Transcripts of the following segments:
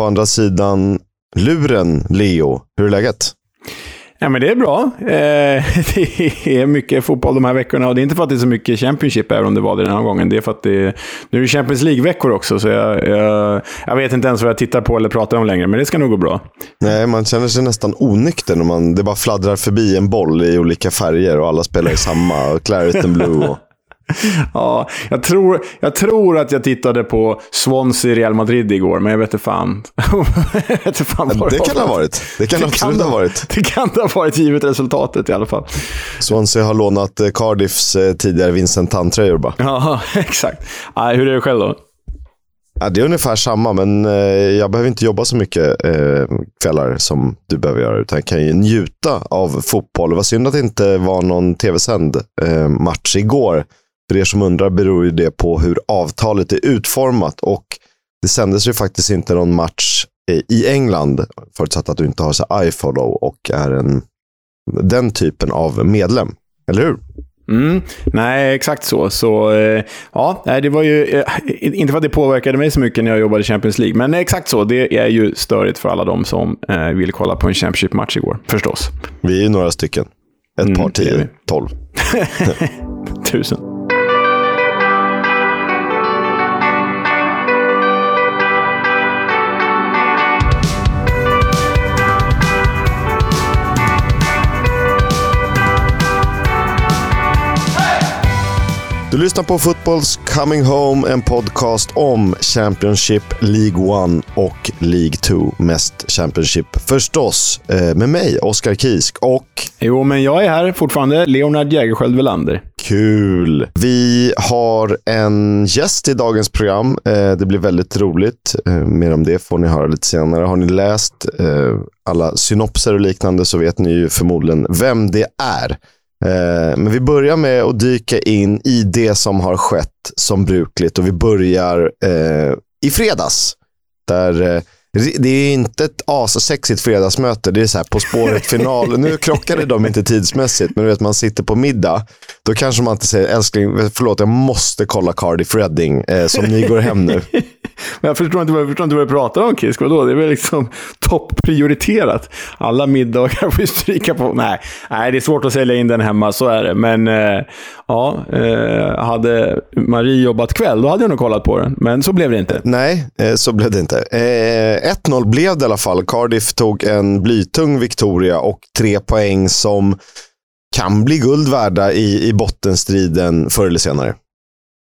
på andra sidan luren, Leo. Hur är läget? Ja, men det är bra. Eh, det är mycket fotboll de här veckorna och det är inte för att det är så mycket Championship, även om det var det den här gången. Det är för att det är, nu är det Champions League-veckor också, så jag, jag, jag, vet inte ens vad jag tittar på eller pratar om längre, men det ska nog gå bra. Nej, man känner sig nästan onykter när man, det bara fladdrar förbi en boll i olika färger och alla spelar i samma, Clariton Blue. Och... ja, jag tror, jag tror att jag tittade på Swansea Real Madrid igår, men jag vet inte fan. vet inte fan det, det kan det ha varit. Det kan det absolut kan, ha varit. Det kan det ha varit, givet resultatet i alla fall. Swansea har lånat eh, Cardiffs eh, tidigare Vincent Tan-tröjor bara. Ja, exakt. Nej, hur är det själv då? Ja, det är ungefär samma, men eh, jag behöver inte jobba så mycket eh, kvällar som du behöver göra, utan jag kan ju njuta av fotboll. Det var synd att det inte var någon tv-sänd eh, match igår. För er som undrar beror ju det på hur avtalet är utformat och det sändes ju faktiskt inte någon match i England, förutsatt att du inte har så iFollow och är en, den typen av medlem. Eller hur? Mm, nej, exakt så. så eh, ja, det var ju, eh, inte för att det påverkade mig så mycket när jag jobbade i Champions League, men exakt så. Det är ju störigt för alla de som eh, vill kolla på en Championship-match igår, förstås. Vi är ju några stycken. Ett mm, par, tio, tolv. Tusen. Du lyssnar på Footballs Coming Home, en podcast om Championship, League 1 och League 2. Mest Championship förstås. Eh, med mig, Oskar Kisk och... Jo, men jag är här fortfarande. Leonard Jägerskiöld Welander. Kul! Vi har en gäst i dagens program. Eh, det blir väldigt roligt. Eh, mer om det får ni höra lite senare. Har ni läst alla synopser och liknande så vet ni ju förmodligen vem det är. Eh, men vi börjar med att dyka in i det som har skett som brukligt och vi börjar eh, i fredags. Där eh, det är inte ett asexigt fredagsmöte. Det är så här På spåret-final. nu krockade de inte tidsmässigt, men du vet, man sitter på middag. Då kanske man inte säger älskling, förlåt, jag måste kolla Cardiff Reading, eh, som ni går hem nu. men jag förstår inte, jag förstår inte vad du pratar om, Kisk. Vadå? Det är väl liksom topprioriterat. Alla middagar får ju stryka på. Nej, nej, det är svårt att sälja in den hemma, så är det. Men eh, ja, eh, hade Marie jobbat kväll, då hade jag nog kollat på den. Men så blev det inte. Nej, eh, så blev det inte. Eh, 1-0 blev det i alla fall. Cardiff tog en blytung Victoria och tre poäng som kan bli guld värda i, i bottenstriden förr eller senare.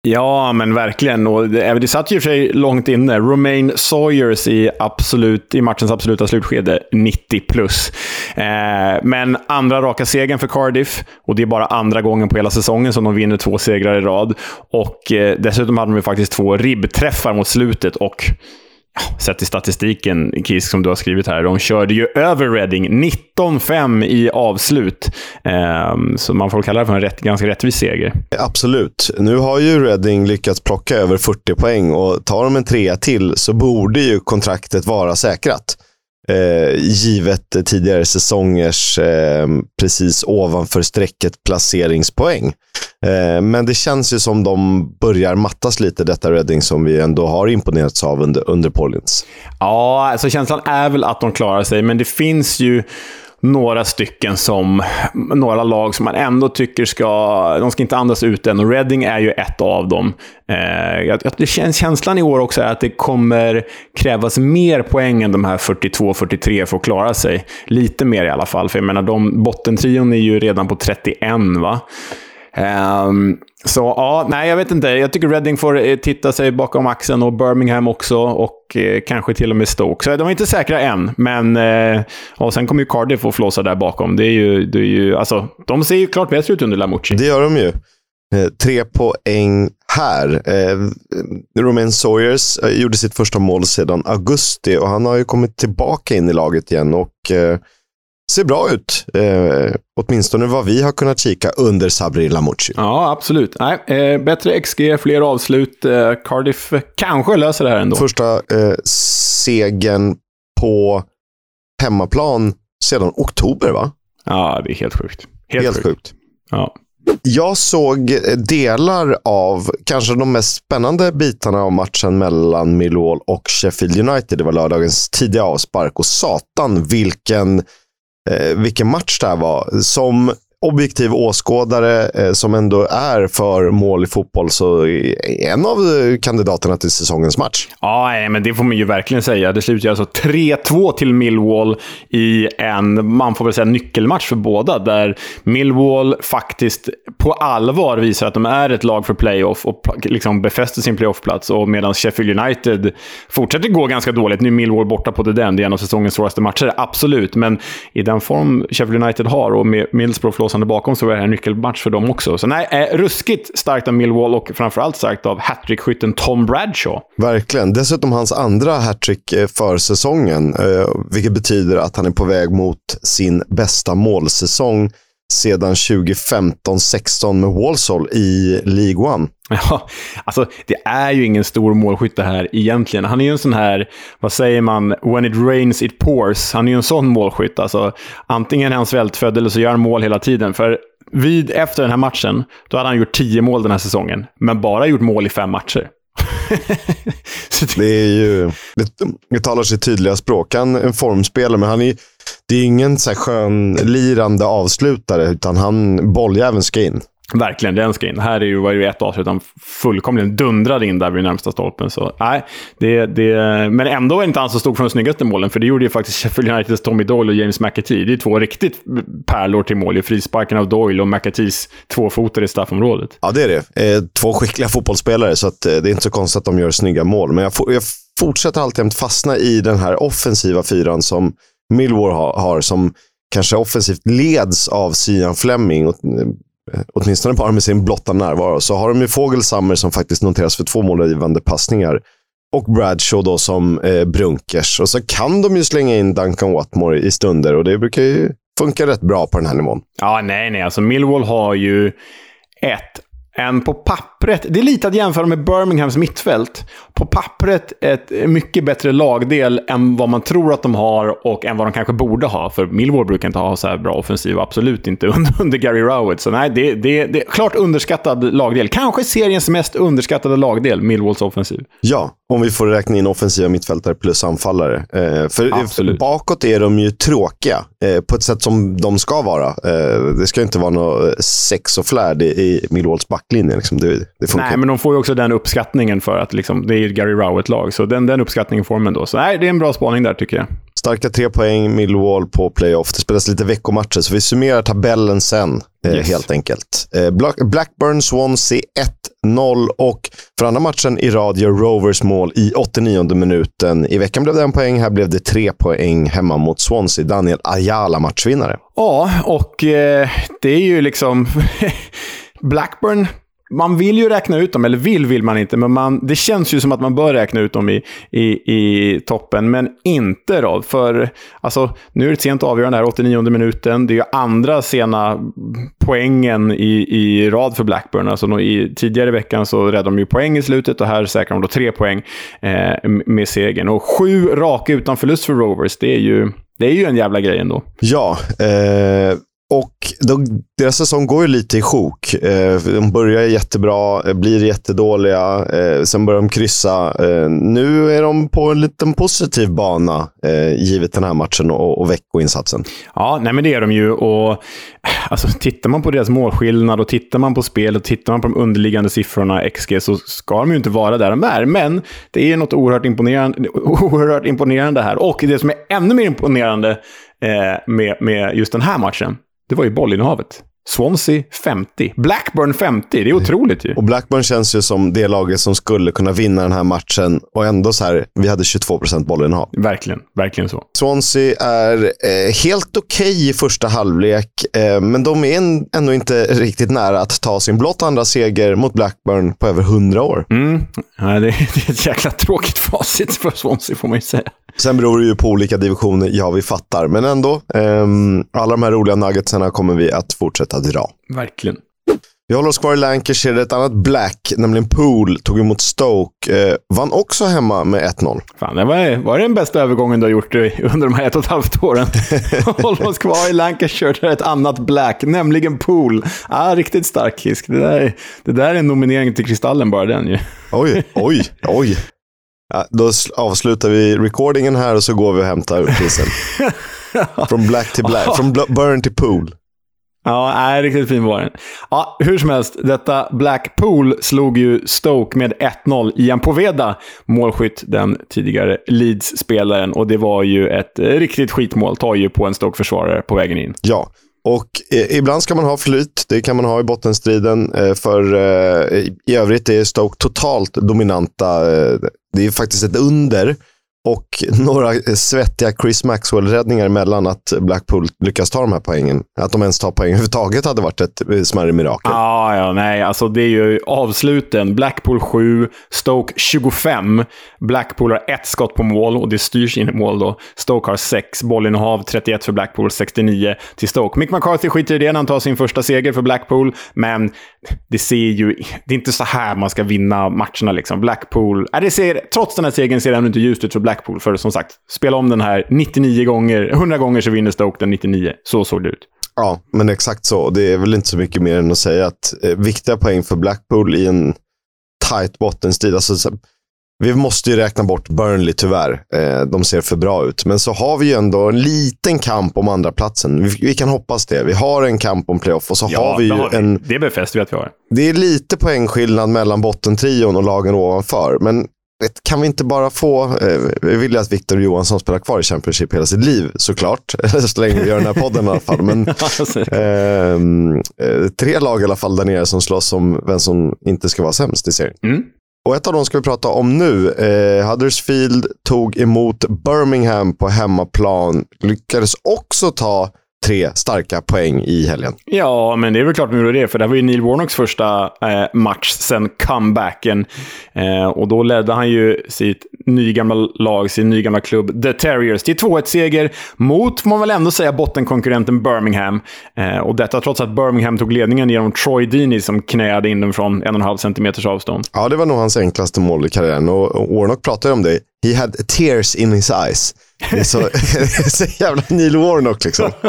Ja, men verkligen. Och det, eh, det satt ju för sig långt inne. Romain Sawyers i, absolut, i matchens absoluta slutskede, 90 plus. Eh, men andra raka segern för Cardiff. Och det är bara andra gången på hela säsongen som de vinner två segrar i rad. Och eh, dessutom hade de ju faktiskt två ribbträffar mot slutet. Och sett i statistiken, Kisk, som du har skrivit här, de körde ju över Reading 19-5 i avslut. Ehm, så man får kalla det för en rätt, ganska rättvis seger. Absolut. Nu har ju Reading lyckats plocka över 40 poäng och tar de en trea till så borde ju kontraktet vara säkrat. Eh, givet tidigare säsongers eh, precis ovanför strecket placeringspoäng. Eh, men det känns ju som de börjar mattas lite, detta Reading, som vi ändå har imponerats av under, under Paulins. Ja, alltså känslan är väl att de klarar sig, men det finns ju några stycken som, några lag som man ändå tycker ska, de ska inte andas ut än. Och Reading är ju ett av dem. Eh, det känns, känslan i år också är att det kommer krävas mer poäng än de här 42-43 för att klara sig. Lite mer i alla fall, för jag menar, de, bottentrion är ju redan på 31, va? Um, så ja, nej, jag vet inte. Jag tycker Reading får eh, titta sig bakom axeln och Birmingham också och eh, kanske till och med Stoke. Så eh, de är inte säkra än, men eh, och sen kommer ju Cardiff att flåsa där bakom. Det är ju, det är ju, alltså, de ser ju klart bättre ut under Lamucci. Det gör de ju. Eh, tre poäng här. Eh, Romain Sawyers eh, gjorde sitt första mål sedan augusti och han har ju kommit tillbaka in i laget igen. och eh, ser bra ut. Eh, åtminstone vad vi har kunnat kika under Sabri Lamucci. Ja, absolut. Nej, eh, bättre XG, fler avslut. Eh, Cardiff kanske löser det här ändå. Första eh, segern på hemmaplan sedan oktober, va? Ja, det är helt sjukt. Helt, helt sjukt. sjukt. Ja. Jag såg delar av kanske de mest spännande bitarna av matchen mellan Millwall och Sheffield United. Det var lördagens tidiga avspark och satan vilken, eh, vilken match det här var. Som objektiv åskådare eh, som ändå är för mål i fotboll så en av eh, kandidaterna till säsongens match. Ja, men det får man ju verkligen säga. Det slutar alltså 3-2 till Millwall i en, man får väl säga, nyckelmatch för båda. Där Millwall faktiskt på allvar visar att de är ett lag för playoff och liksom befäster sin playoffplats. Och medan Sheffield United fortsätter gå ganska dåligt. Nu är Millwall borta på det den. Det är en av säsongens svåraste matcher, absolut. Men i den form Sheffield United har och med Middlesbrough blåsande bakom så var det här en nyckelmatch för dem också. Så nej, eh, ruskigt starkt av Millwall och framförallt starkt av hattrickskytten Tom Bradshaw. Verkligen. Dessutom hans andra hattrick eh, för säsongen, eh, vilket betyder att han är på väg mot sin bästa målsäsong sedan 2015-16 med Walsall i League One. Ja, alltså det är ju ingen stor målskytte här egentligen. Han är ju en sån här, vad säger man, when it rains it pours. Han är ju en sån målskytt. Alltså, antingen är han svältfödd eller så gör han mål hela tiden. För vid, efter den här matchen, då hade han gjort tio mål den här säsongen. Men bara gjort mål i fem matcher. det är ju, det, det talar sitt tydliga språk. Han är en formspelare, men han är det är ingen så här skön lirande avslutare, utan han bolljäveln ska in. Verkligen, den ska in. Här är ju, var ju ett avslut han fullkomligen dundrade in där vid närmsta stolpen. Så, nej, det, det, men ändå är inte han så stor från de snyggaste målen, för det gjorde ju faktiskt Sheffield Uniteds Tommy Doyle och James McAtee. Det är två riktigt pärlor till mål. Frisparken av Doyle och McAtees tvåfotare i straffområdet. Ja, det är det. Eh, två skickliga fotbollsspelare, så att, eh, det är inte så konstigt att de gör snygga mål. Men jag, jag fortsätter alltid fastna i den här offensiva fyran som Millwall har, har som kanske offensivt leds av Sian Fleming. Eh, åtminstone bara med sin blotta närvaro. Så har de ju Fogelsammer som faktiskt noteras för två målgivande passningar. Och Bradshaw då som eh, brunkers. Och så kan de ju slänga in Duncan Watmore i stunder och det brukar ju funka rätt bra på den här nivån. Ja, nej, nej. Alltså Millwall har ju ett en på pappret, det är lite att jämföra med Birminghams mittfält. På pappret ett mycket bättre lagdel än vad man tror att de har och än vad de kanske borde ha. För Millwall brukar inte ha så här bra offensiv, absolut inte under, under Gary Rowett. Så nej, det, det, det är klart underskattad lagdel. Kanske seriens mest underskattade lagdel, Millwalls offensiv. Ja, om vi får räkna in offensiva mittfältare plus anfallare. Eh, för absolut. bakåt är de ju tråkiga eh, på ett sätt som de ska vara. Eh, det ska inte vara något sex och flärd i, i Millwalls back backlinjen. Liksom. Det. Nej, men de får ju också den uppskattningen för att liksom, det är ett Gary Rowett-lag. Så den, den uppskattningen får de då. Så nej, det är en bra spaning där tycker jag. Starka tre poäng, Millwall på playoff. Det spelas lite veckomatcher, så vi summerar tabellen sen, eh, yes. helt enkelt. Eh, Blackburn, Swansea 1-0 och för andra matchen i rad gör Rovers mål i 89 minuten. I veckan blev det en poäng, här blev det tre poäng hemma mot Swansea. Daniel Ayala matchvinnare. Ja, och eh, det är ju liksom... Blackburn man vill ju räkna ut dem, eller vill vill man inte, men man, det känns ju som att man bör räkna ut dem i, i, i toppen, men inte då. För alltså, nu är det ett sent avgörande här, 89 minuten. Det är ju andra sena poängen i, i rad för Blackburn. Alltså, i, tidigare i veckan så räddade de ju poäng i slutet och här säkrar de då tre poäng eh, med segern. Och sju raka utan förlust för Rovers, det är ju, det är ju en jävla grej ändå. Ja, eh, och de, deras säsong går ju lite i sjok. Eh, de börjar jättebra, eh, blir jättedåliga, eh, sen börjar de kryssa. Nu är de på en liten positiv bana, givet den här matchen och, och veckoinsatsen. Ja, nej men det är de ju. Och, alltså, tittar man på deras målskillnad och tittar man på spelet och tittar man på de underliggande siffrorna, XG, så ska de ju inte vara där de är. Men det är något oerhört imponerande, oerhört imponerande här. Och det som är ännu mer imponerande eh, med, med just den här matchen, det var ju bollinnehavet. Swansea 50. Blackburn 50. Det är otroligt ju. Och Blackburn känns ju som det laget som skulle kunna vinna den här matchen. Och ändå så här, vi hade 22 procent bollinnehav. Verkligen, verkligen så. Swansea är eh, helt okej okay i första halvlek, eh, men de är en, ändå inte riktigt nära att ta sin blott andra seger mot Blackburn på över 100 år. Mm. Ja, det, det är ett jäkla tråkigt facit för Swansea får man ju säga. Sen beror det ju på olika divisioner, ja vi fattar. Men ändå, eh, alla de här roliga nuggetsarna kommer vi att fortsätta dra. Verkligen. Vi håller oss kvar i Lancashire. Ett annat Black, nämligen Pool, tog emot Stoke. Eh, vann också hemma med 1-0. Fan, det var, var det den bästa övergången du har gjort under de här ett och ett halvt åren? håller oss kvar i Lancashire, där ett annat Black, nämligen Pool. Ah, riktigt stark kisk. Det där, det där är en nominering till Kristallen, bara den ju. Oj, oj, oj. Ja, då avslutar vi recordingen här och så går vi och hämtar prisen. Från black till black, från burn till pool. Ja, nej, riktigt fin var den. Ja, hur som helst, detta Blackpool slog ju Stoke med 1-0. Ian Poveda, målskytt, den tidigare Leeds-spelaren. Och det var ju ett eh, riktigt skitmål, tar ju på en Stoke-försvarare på vägen in. Ja, och eh, ibland ska man ha flyt. Det kan man ha i bottenstriden. Eh, för eh, i övrigt är Stoke totalt dominanta. Eh, det är faktiskt ett under och några svettiga Chris Maxwell-räddningar mellan att Blackpool lyckas ta de här poängen. Att de ens tar poäng överhuvudtaget hade varit ett eh, smärre mirakel. Ah, ja, nej, alltså det är ju avsluten. Blackpool 7, Stoke 25. Blackpool har ett skott på mål och det styrs in i mål då. Stoke har 6, bollinnehav 31 för Blackpool, 69 till Stoke. Mick McCarthy skiter i det när han tar sin första seger för Blackpool, men det ser ju... Det är inte så här man ska vinna matcherna liksom. Blackpool... Äh, det ser, trots den här segern ser det ändå inte ljust ut för Blackpool Blackpool. För som sagt, spela om den här 99 gånger, 100 gånger så vinner Stoke den 99. Så såg det ut. Ja, men exakt så. Det är väl inte så mycket mer än att säga att eh, viktiga poäng för Blackpool i en tight bottenstrid. Alltså, så, vi måste ju räkna bort Burnley tyvärr. Eh, de ser för bra ut. Men så har vi ju ändå en liten kamp om andra platsen. Vi, vi kan hoppas det. Vi har en kamp om playoff och så ja, har vi ju har en... Det befäster vi att vi har. Det är lite poängskillnad mellan bottentrion och lagen ovanför. Men kan vi inte bara få, eh, vi vill ju att Victor Johansson spelar kvar i Championship hela sitt liv såklart, så länge vi gör den här podden i alla fall. Men, ehm, eh, tre lag i alla fall där nere som slåss om vem som inte ska vara sämst i serien. Mm. Och ett av dem ska vi prata om nu. Eh, Huddersfield tog emot Birmingham på hemmaplan. Lyckades också ta tre starka poäng i helgen. Ja, men det är väl klart de gjorde det, för det här var ju Neil Warnocks första eh, match sen comebacken. Eh, och då ledde han ju sitt nygamla lag, sin nygamla klubb, The Terriers, till 2-1-seger mot, får man väl ändå säga, bottenkonkurrenten Birmingham. Eh, och detta trots att Birmingham tog ledningen genom Troy Deeney som knäade in den från en och en halv centimeters avstånd. Ja, det var nog hans enklaste mål i karriären. Och Warnock pratade om det. He had tears in his eyes. Det är så, så jävla Neil Warnock liksom.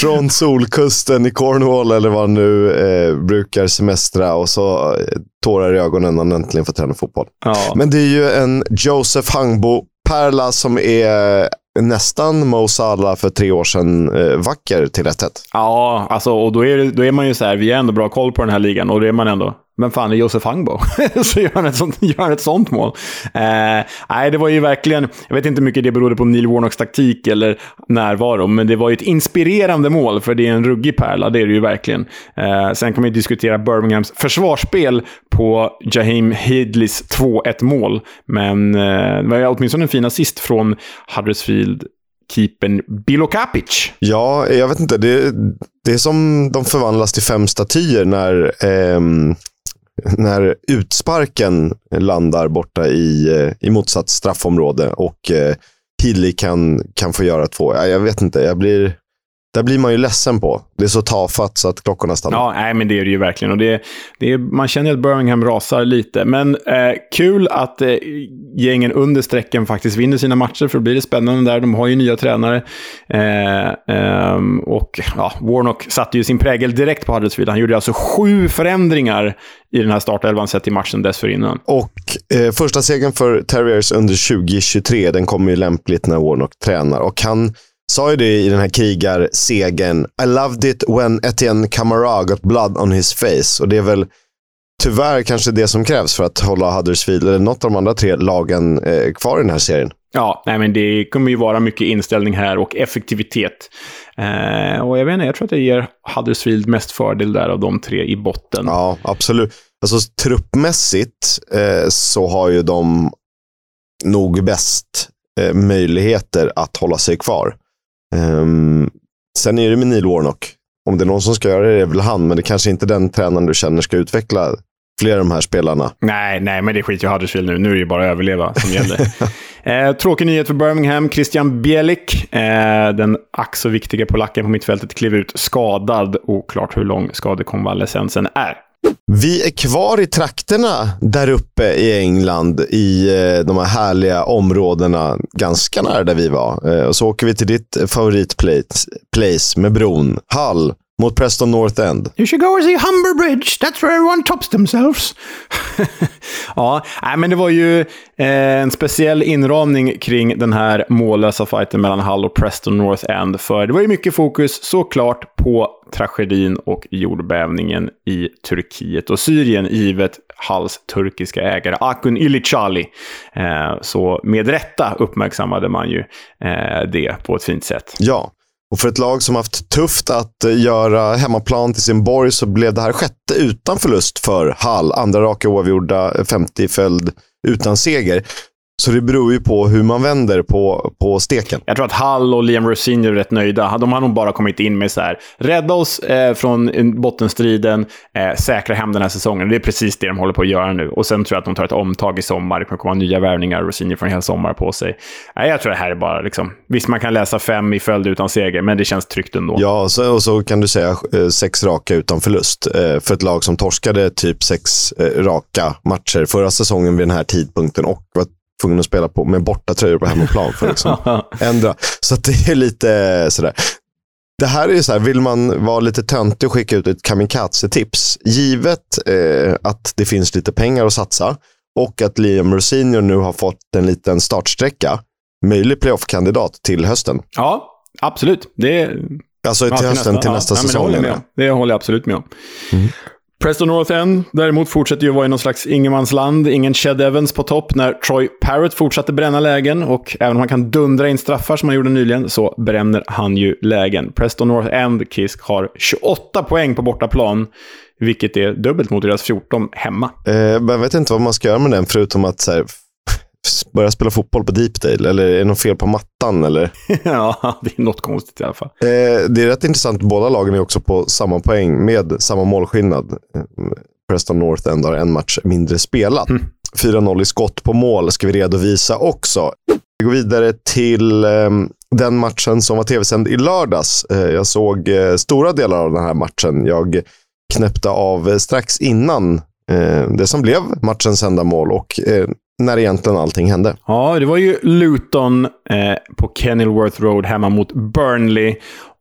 Från solkusten i Cornwall eller vad han nu eh, brukar semestra och så eh, tårar i ögonen när han äntligen får träna fotboll. Ja. Men det är ju en Josef Hangbo-pärla som är nästan Mo Salah för tre år sedan eh, vacker till rätt sätt. Ja, alltså, och då är, då är man ju så här, vi har ändå bra koll på den här ligan och då är man ändå men fan är Josef Hangbo? så gör han ett sånt, gör han ett sånt mål. Eh, nej, det var ju verkligen, jag vet inte hur mycket det berodde på Neil Warnocks taktik eller närvaro, men det var ju ett inspirerande mål, för det är en ruggig pärla, det är det ju verkligen. Eh, sen kan man ju diskutera Birminghams försvarsspel på Jaheim Hidleys 2-1 mål, men eh, det var ju åtminstone en fin assist från Huddersfield keepern Bilo Kapic. Ja, jag vet inte. Det, det är som de förvandlas till fem statyer när eh, när utsparken landar borta i, eh, i motsatt straffområde och eh, kan, kan få göra två. Jag vet inte, jag blir, där blir man ju ledsen på. Det är så tafatt så att klockorna stannar. Ja, nej, men det är det ju verkligen. Och det, det är, man känner att Birmingham rasar lite. Men eh, kul att eh, gängen under strecken faktiskt vinner sina matcher, för då blir det spännande där. De har ju nya tränare. Eh, ehm, och ja, Warnock satte ju sin prägel direkt på Huddersfield. Han gjorde alltså sju förändringar i den här startelvan sett i matchen dessförinnan. Och eh, första segern för Terriers under 2023, den kommer ju lämpligt när Warnock tränar. Och han sa ju det i den här krigarsegen. I loved it when Etienne Camara got blood on his face. Och det är väl tyvärr kanske det som krävs för att hålla Huddersfield, eller något av de andra tre lagen, eh, kvar i den här serien. Ja, nej, men det kommer ju vara mycket inställning här och effektivitet. Eh, och jag vet inte, jag tror att det ger Huddersfield mest fördel där av de tre i botten. Ja, absolut. Alltså truppmässigt eh, så har ju de nog bäst eh, möjligheter att hålla sig kvar. Um, sen är det med Neil Warnock. Om det är någon som ska göra det, är det väl han. Men det kanske inte är den tränaren du känner ska utveckla fler av de här spelarna. Nej, nej, men det skiter ju Huddersfield nu. Nu är det ju bara att överleva som gäller. Eh, tråkig nyhet för Birmingham. Christian Bielik, eh, den ack så viktiga polacken på mittfältet, klev ut skadad. Oklart hur lång skadekonvalescensen är. Vi är kvar i trakterna där uppe i England, i eh, de här härliga områdena, ganska nära där vi var. Eh, och så åker vi till ditt favoritplace med bron, Hull, mot Preston North End. You should go and see Humber Bridge. That's where everyone tops themselves. ja, nej, men det var ju eh, en speciell inramning kring den här mållösa fighten mellan Hull och Preston North End. För det var ju mycket fokus såklart på tragedin och jordbävningen i Turkiet och Syrien, givet Hulls turkiska ägare Akun Ilicali. Eh, så med rätta uppmärksammade man ju eh, det på ett fint sätt. Ja, och för ett lag som haft tufft att eh, göra hemmaplan till sin borg så blev det här sjätte utan förlust för Hall. Andra raka oavgjorda, eh, 50 i följd utan seger. Så det beror ju på hur man vänder på, på steken. Jag tror att Hall och Liam Rosinho är rätt nöjda. De har nog bara kommit in med så här, rädda oss eh, från bottenstriden, eh, säkra hem den här säsongen. Det är precis det de håller på att göra nu. Och sen tror jag att de tar ett omtag i sommar. Det kommer komma nya värvningar. Rosinho får en hel sommar på sig. Eh, jag tror det här är bara liksom... Visst, man kan läsa fem i följd utan seger, men det känns tryggt ändå. Ja, och så, och så kan du säga eh, sex raka utan förlust. Eh, för ett lag som torskade typ sex eh, raka matcher förra säsongen vid den här tidpunkten och var tvungen att spela på med borta tröjor på hemmaplan för att liksom ändra. Så det är lite sådär. Det här är så här, vill man vara lite töntig och skicka ut ett kamikaze-tips, givet eh, att det finns lite pengar att satsa och att Liam Rosinho nu har fått en liten startsträcka, möjlig playoff-kandidat till hösten. Ja, absolut. Det är... Alltså till ja, hösten, nästa, till nästa ja, säsong. Det håller, det håller jag absolut med om. Mm. Preston North End däremot fortsätter ju vara i någon slags ingenmansland. Ingen Ched Evans på topp när Troy Parrott fortsatte bränna lägen. Och även om han kan dundra in straffar som han gjorde nyligen så bränner han ju lägen. Preston North End, Kisk, har 28 poäng på bortaplan. Vilket är dubbelt mot deras 14 hemma. Eh, jag vet inte vad man ska göra med den förutom att så här, börja spela fotboll på Deepdale? Eller är det något fel på mattan? Eller? ja, det är något konstigt i alla fall. Eh, det är rätt intressant. Båda lagen är också på samma poäng med samma målskillnad. Eh, Preston North End har en match mindre spelat. Mm. 4-0 i skott på mål ska vi redovisa också. Vi går vidare till eh, den matchen som var tv-sänd i lördags. Eh, jag såg eh, stora delar av den här matchen. Jag knäppte av strax innan eh, det som blev matchens enda mål och när egentligen allting hände. Ja, det var ju Luton eh, på Kenilworth Road hemma mot Burnley.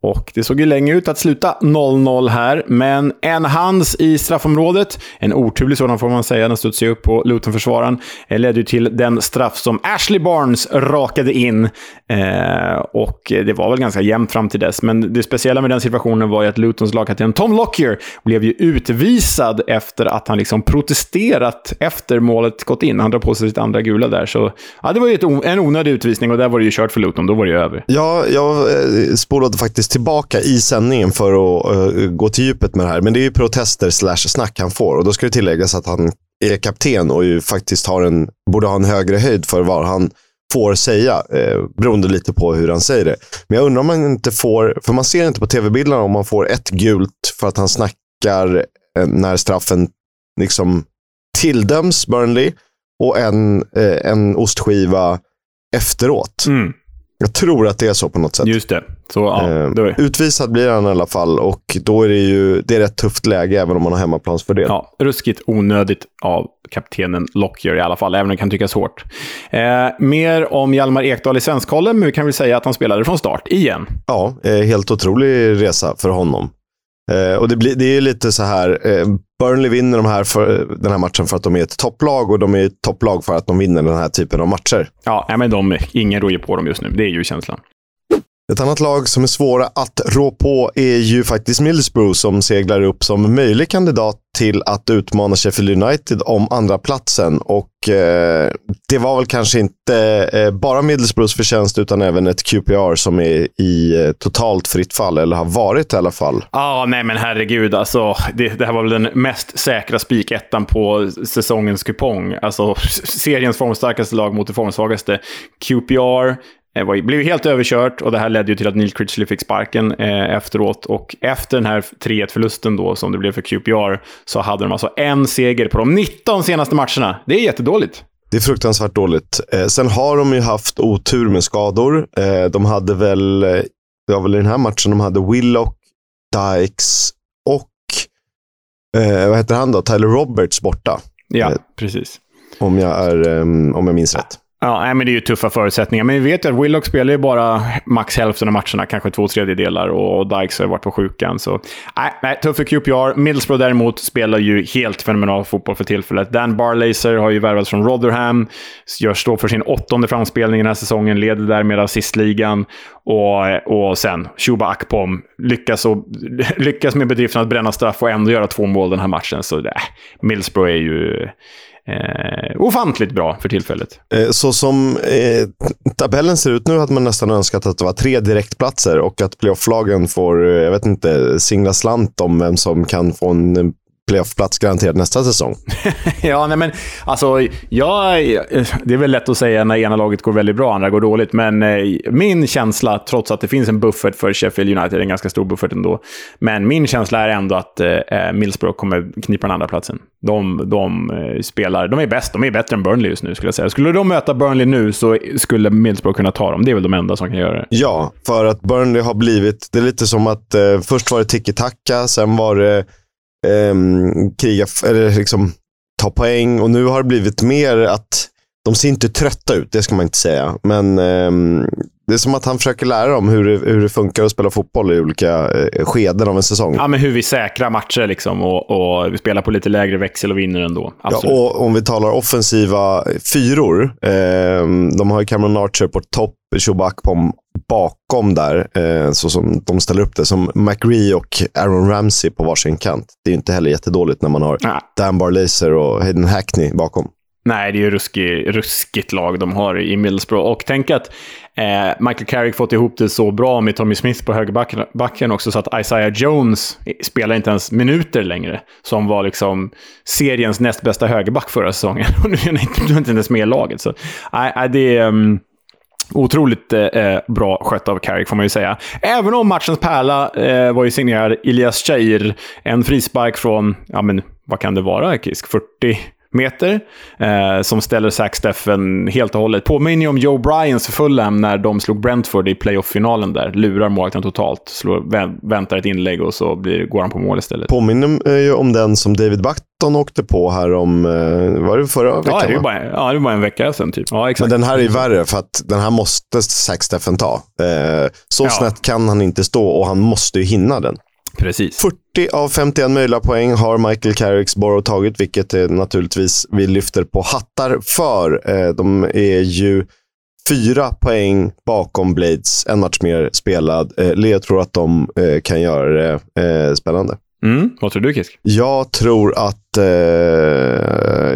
Och det såg ju länge ut att sluta 0-0 här, men en hands i straffområdet, en oturlig sådan får man säga, den studsade upp på Luton-försvararen, eh, ledde ju till den straff som Ashley Barnes rakade in. Eh, och det var väl ganska jämnt fram till dess, men det speciella med den situationen var ju att Lutons lagkapten Tom Lockyer blev ju utvisad efter att han liksom protesterat efter målet gått in. Han drar på sig sitt andra gula där, så ja, det var ju ett, en onödig utvisning och där var det ju kört för Luton, då var det ju över. Ja, jag eh, spolade faktiskt tillbaka i sändningen för att uh, gå till djupet med det här. Men det är ju protester slash snack han får. Och då ska det tilläggas att han är kapten och ju faktiskt har en, borde ha en högre höjd för vad han får säga, eh, beroende lite på hur han säger det. Men jag undrar om man inte får, för man ser inte på tv-bilderna om man får ett gult för att han snackar eh, när straffen liksom tilldöms Burnley och en, eh, en ostskiva efteråt. Mm. Jag tror att det är så på något sätt. Just det. Så, ja, eh, utvisad blir han i alla fall och då är det ju det är ett tufft läge även om man har hemmaplansfördel. Ja, ruskigt onödigt av kaptenen Lockyer i alla fall, även om det kan tyckas hårt. Eh, mer om Hjalmar Ekdal i Svenskkollen, men vi kan väl säga att han spelade från start igen. Ja, eh, helt otrolig resa för honom. Eh, och det, blir, det är lite så här, eh, Burnley vinner de här för, den här matchen för att de är ett topplag och de är ett topplag för att de vinner den här typen av matcher. Ja, men de, ingen rår på dem just nu. Det är ju känslan. Ett annat lag som är svåra att rå på är ju faktiskt Middlesbrough som seglar upp som möjlig kandidat till att utmana Sheffield United om andra platsen och eh, det var väl kanske inte eh, bara Middlesbroughs förtjänst utan även ett QPR som är i eh, totalt fritt fall, eller har varit i alla fall. Ja, ah, nej men herregud alltså. Det, det, här var väl den mest säkra spikettan på säsongens kupong. Alltså seriens formstarkaste lag mot det formsvagaste. QPR, var, blev helt överkört och det här ledde ju till att Neil Critchley fick sparken eh, efteråt. Och efter den här 3-1-förlusten då, som det blev för QPR, så hade de alltså en seger på de 19 senaste matcherna. Det är jättedåligt. Det är fruktansvärt dåligt. Eh, sen har de ju haft otur med skador. Eh, de hade väl, eh, det var väl i den här matchen, de hade Willock, Dykes och, eh, vad heter han då, Tyler Roberts borta. Ja, Eh, precis. Om jag, är, om jag minns rätt. Ja, nej, men det är ju tuffa förutsättningar. Men vi vet ju att Willock spelar ju bara max hälften av matcherna, kanske två tredjedelar. Och Dykes har varit på sjukan. Så nej, nej tuff för QPR. Middlesbrough däremot spelar ju helt fenomenal fotboll för tillfället. Dan Barlaser har ju värvats från Rotherham. Gör stå för sin åttonde framspelning den här säsongen. Leder därmed assistligan. Och, och sen Shuba Akpom lyckas, och, lyckas med bedriften att bränna straff och ändå göra två mål den här matchen. Så nej, Middlesbrough är ju eh, ofantligt bra för tillfället. Eh, så som eh, tabellen ser ut nu hade man nästan önskat att det var tre direktplatser och att playofflagen får, eh, jag vet inte, singla slant om vem som kan få en eh, playoffplats garanterad nästa säsong. ja, nej men alltså, jag, det är väl lätt att säga när ena laget går väldigt bra och andra går dåligt, men eh, min känsla, trots att det finns en buffert för Sheffield United, en ganska stor buffert ändå, men min känsla är ändå att eh, Middlesbrough kommer knipa den andra platsen. De, de eh, spelar, de är bäst, de är bättre än Burnley just nu skulle jag säga. Skulle de möta Burnley nu så skulle Middlesbrough kunna ta dem. Det är väl de enda som kan göra det. Ja, för att Burnley har blivit, det är lite som att eh, först var det tiki-taka, sen var det eh, kriga, eller liksom ta poäng och nu har det blivit mer att de ser inte trötta ut, det ska man inte säga. Men eh, det är som att han försöker lära dem hur det, hur det funkar att spela fotboll i olika eh, skeden av en säsong. Ja, men hur vi säkrar matcher liksom och, och vi spelar på lite lägre växel och vinner ändå. Ja, Absolut. och om vi talar offensiva fyror. ehm, de har ju Cameron Archer på topp, Shuba Akpom bakom där, eh, så som de ställer upp det. Som McRee och Aaron Ramsey på varsin kant. Det är ju inte heller jättedåligt när man har Nej. Dan Barlaser och Hayden Hackney bakom. Nej, det är ju ruskig, ruskigt lag de har i Middlesbrough. Och tänk att eh, Michael Carrick fått ihop det så bra med Tommy Smith på högerbacken också, så att Isaiah Jones spelar inte ens minuter längre. Som var liksom seriens näst bästa högerback förra säsongen. Och nu är han inte, inte ens med i laget. Så, nej, nej, det är... Um, Otroligt eh, eh, bra skött av Carrick, får man ju säga. Även om matchens pärla eh, var ju signerad Elias Cheir. En frispark från, ja men vad kan det vara, Kisk? 40 meter. Eh, som ställer Zack Steffen helt och hållet. Påminner ju om Joe Bryans Fulham när de slog Brentford i playoff-finalen där. Lurar målvakten totalt, slår, vä- väntar ett inlägg och så blir, går han på mål istället. Påminner ju om den som David Button åkte på här om, eh, var det förra veckan? Ja, det är ju va? bara, ja, det var en vecka sedan typ. Ja, exakt. Men den här är värre för att den här måste Zack Steffen ta. Eh, så Ja. snett kan han inte stå och han måste ju hinna den. Precis. 40 av 51 möjliga poäng har Michael Carricks Borough tagit, vilket naturligtvis vi lyfter på hattar för. Eh, de är ju fyra poäng bakom Blades, en match mer spelad. Eh, Leo tror att de eh, kan göra det spännande. Mm, vad tror du, Kisk? Jag tror att, eh,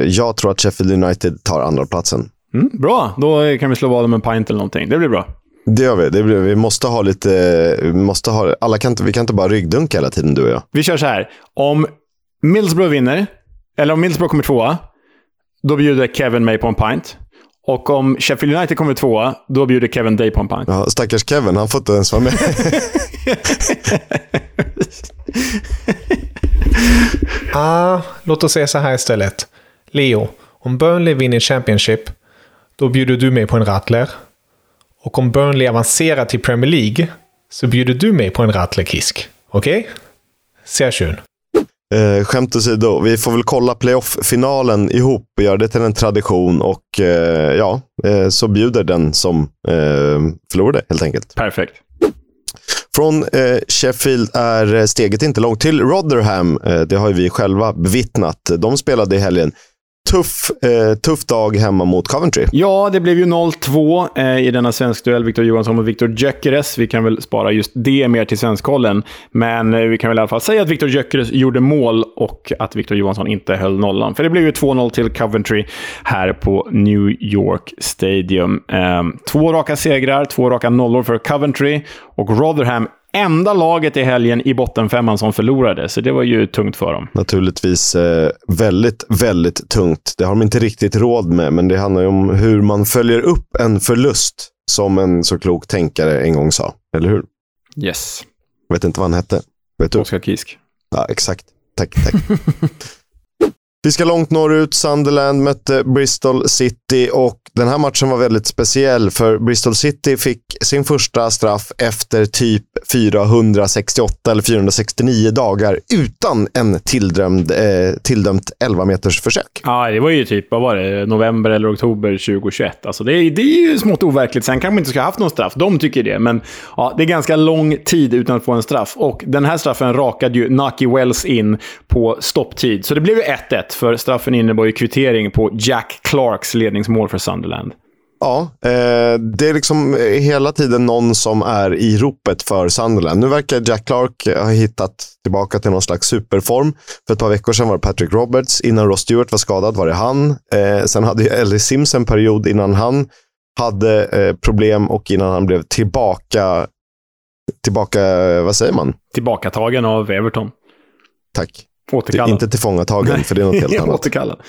jag tror att Sheffield United tar andra platsen. Mm, bra, då kan vi slå vad om en pint eller någonting. Det blir bra. Det gör vi. Det blir, vi måste ha lite... Vi, måste ha, alla kan inte, vi kan inte bara ryggdunka hela tiden, du och jag. Vi kör så här. Om Middlesbrough vinner, eller om Middlesbrough kommer tvåa, då bjuder Kevin mig på en pint. Och om Sheffield United kommer tvåa, då bjuder Kevin dig på en pint. Ja, stackars Kevin, han får inte ens vara med. Ah, låt oss säga så här istället. Leo, om Burnley vinner Championship, då bjuder du mig på en Rattler. Och om Burnley avancerar till Premier League, så bjuder du mig på en Rattler-kisk. Okej? Okay? Sehr schön. Eh, skämt åsido, vi får väl kolla playoff-finalen ihop och göra det till en tradition. Och eh, ja, eh, så bjuder den som eh, förlorade helt enkelt. Perfekt. Från eh, Sheffield är steget inte långt till Rotherham. Eh, det har ju vi själva bevittnat. De spelade i helgen. Tuff, eh, tuff dag hemma mot Coventry. Ja, det blev ju 0-2 eh, i denna svensk duell. Viktor Johansson och Viktor Gyökeres. Vi kan väl spara just det mer till svenskkollen. Men eh, vi kan väl i alla fall säga att Viktor Gyökeres gjorde mål och att Viktor Johansson inte höll nollan. För det blev ju 2-0 till Coventry här på New York Stadium. Eh, två raka segrar, två raka nollor för Coventry. Och Rotherham enda laget i helgen i bottenfemman som förlorade, så det var ju tungt för dem. Naturligtvis eh, väldigt, väldigt tungt. Det har de inte riktigt råd med, men det handlar ju om hur man följer upp en förlust, som en så klok tänkare en gång sa. Eller hur? Yes. Jag vet inte vad han hette. Vet du? Oskar Kisk. Ja, exakt. Tack, tack. Vi ska långt norrut. Sunderland mötte Bristol City och den här matchen var väldigt speciell för Bristol City fick sin första straff efter typ 468 eller 469 dagar utan en tilldömd, eh, tilldömt 11 meters försök. Ja, det var ju typ, vad var det, november eller oktober 2021. Alltså det, är, det är ju smått overkligt. Sen kanske man inte ska ha haft någon straff. De tycker det, men ja, det är ganska lång tid utan att få en straff. Och den här straffen rakade ju Naki Wells in på stopptid. Så det blev ju 1-1, för straffen innebar ju kvittering på Jack Clarks ledningsmål för Sunderland. Ja, eh, det är liksom hela tiden någon som är i ropet för Sunderland. Nu verkar Jack Clark ha hittat tillbaka till någon slags superform. För ett par veckor sedan var det Patrick Roberts. Innan Ross Stewart var skadad var det han. Eh, sen hade ju Ellie Sims en period innan han hade eh, problem och innan han blev tillbaka, tillbaka, vad säger man? Tillbakatagen av Everton. Tack. Återkallad. Inte tillfångatagen, för det är något helt annat. Återkallad.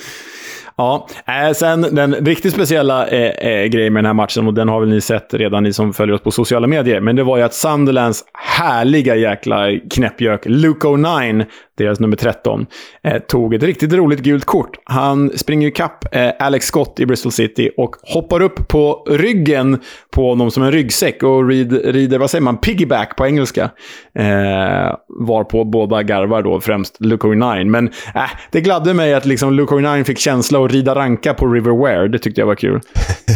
Ja, äh, sen den riktigt speciella eh, eh, grejen med den här matchen, och den har väl ni sett redan, ni som följer oss på sociala medier, men det var ju att Sunderlands härliga jäkla knäppjök, Luke O'Nine, deras nummer 13, eh, tog ett riktigt roligt gult kort. Han springer ju kapp eh, Alex Scott i Bristol City och hoppar upp på ryggen på honom som en ryggsäck och rider, vad säger man, piggyback på engelska. Eh, varpå båda garvar då, främst Luke O'Nine. Men eh, det gladde mig att liksom Luke O'Nine fick känsla att rida ranka på River Ware. Det tyckte jag var kul.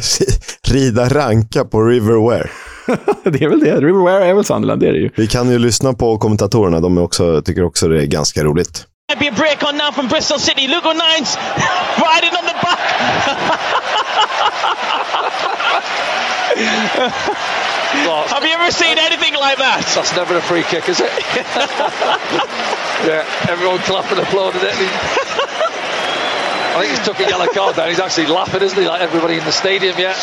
rida ranka på River Ware? det är väl det. River Ware är väl Sunderland, det är det ju. Vi kan ju lyssna på kommentatorerna. De också, tycker också det är ganska roligt. Might be a break on now from Bristol City. Luke O'Nine's riding on the back. Have you ever seen anything like that? That's never a free kick, is it? yeah, everyone clapping, applauding it. I think he's took a yellow card there. He's actually laughing, isn't he? Like everybody in the stadium, yeah.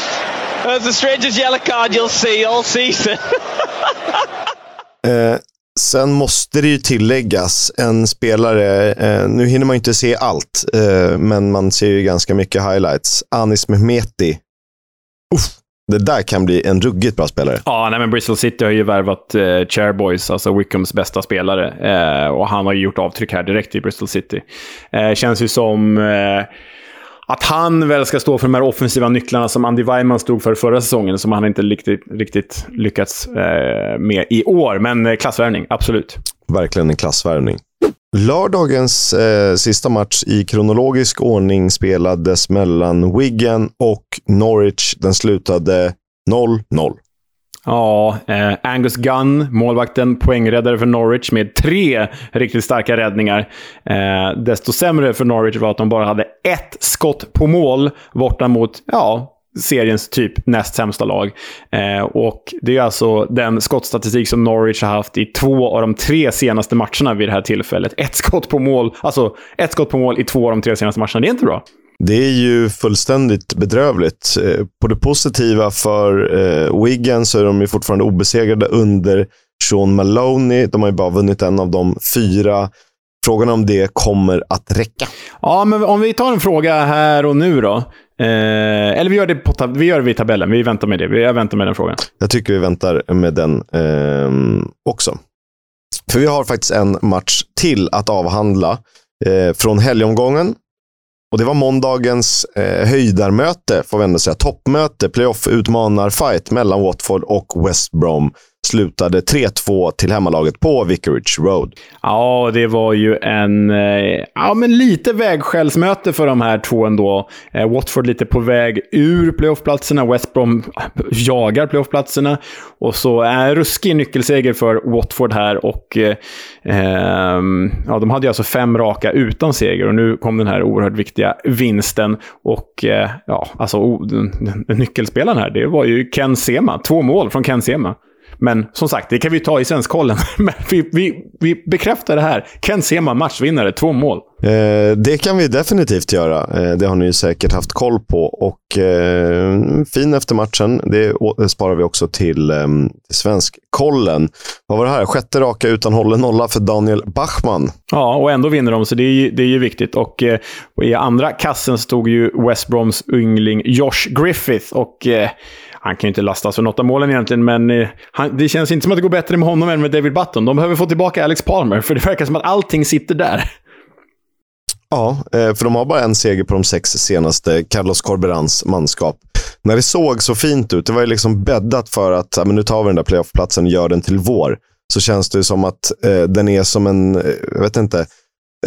That's the strangest yellow card you'll see all season. eh, sen måste det ju tilläggas, en spelare, eh, nu hinner man ju inte se allt, eh, men man ser ju ganska mycket highlights. Anis Mehmeti. Uff, det där kan bli en ruggigt bra spelare. Ja, nej, men Bristol City har ju värvat eh, Chairboys, alltså Wickhams bästa spelare. Eh, och han har ju gjort avtryck här direkt i Bristol City. Eh, känns ju som eh, att han väl ska stå för de här offensiva nycklarna som Andy Weimann stod för förra säsongen, som han inte riktigt, riktigt lyckats eh, med i år. Men eh, klassvärvning, absolut. Verkligen en klassvärvning. Lördagens eh, sista match i kronologisk ordning spelades mellan Wigan och Norwich. Den slutade 0-0. Ja, eh, Angus Gunn, målvakten, poängräddare för Norwich med tre riktigt starka räddningar. Eh, desto sämre för Norwich var att de bara hade ett skott på mål borta mot, ja, seriens typ näst sämsta lag. Eh, och det är alltså den skottstatistik som Norwich har haft i två av de tre senaste matcherna vid det här tillfället. Ett skott på mål, alltså ett skott på mål i två av de tre senaste matcherna. Det är inte bra. Det är ju fullständigt bedrövligt. Eh, på det positiva för eh, Wigan så är de ju fortfarande obesegrade under Sean Maloney. De har ju bara vunnit en av de fyra. Frågan om det kommer att räcka. Ja, men om vi tar en fråga här och nu då. Eh, eller vi gör, det på vi gör det vid tabellen. Vi väntar med det. Jag väntar med den frågan. Jag tycker vi väntar med den eh, också. För vi har faktiskt en match till att avhandla eh, från helgomgången. Och Det var måndagens eh, höjdarmöte, får vi ändå säga. Toppmöte, playoff-utmanar-fight mellan Watford och West Brom slutade 3-2 till hemmalaget på Vicarage Road. Ja, det var ju en eh, ja, men lite vägskällsmöte för de här två ändå. Eh, Watford lite på väg ur playoffplatserna, West Brom jagar playoffplatserna. Och så en ruskig nyckelseger för Watford här. Och, eh, ehm, ja, de hade ju alltså fem raka utan seger och nu kom den här oerhört viktiga vinsten. Och eh, ja, alltså oh, den, den, nyckelspelaren här, det var ju Ken Sema. Två mål från Ken Sema. Men som sagt, det kan vi ta i Svenskkollen. Men vi, vi, vi bekräftar det här. Ken Sema, matchvinnare, två mål. Eh, det kan vi definitivt göra. Eh, det har ni säkert haft koll på. Och eh, fin efter matchen. Det sparar vi också till, eh, Svenskkollen. Vad var det här? Sjätte raka utan hållen nolla för Daniel Bachmann. Ja, och ändå vinner de, så det är ju, det är ju viktigt. Och eh, i andra kassen stod ju West Broms yngling Josh Griffith. Och eh, han kan ju inte lastas för något av målen egentligen, men eh, han, det känns inte som att det går bättre med honom än med David Button. De behöver få tillbaka Alex Palmer, för det verkar som att allting sitter där. Ja, eh, för de har bara en seger på de sex senaste, Carlos Corberans manskap. När det såg så fint ut, det var ju liksom bäddat för att ja, men nu tar vi den där playoffplatsen och gör den till vår. Så känns det som att eh, den är som en, eh, jag vet inte,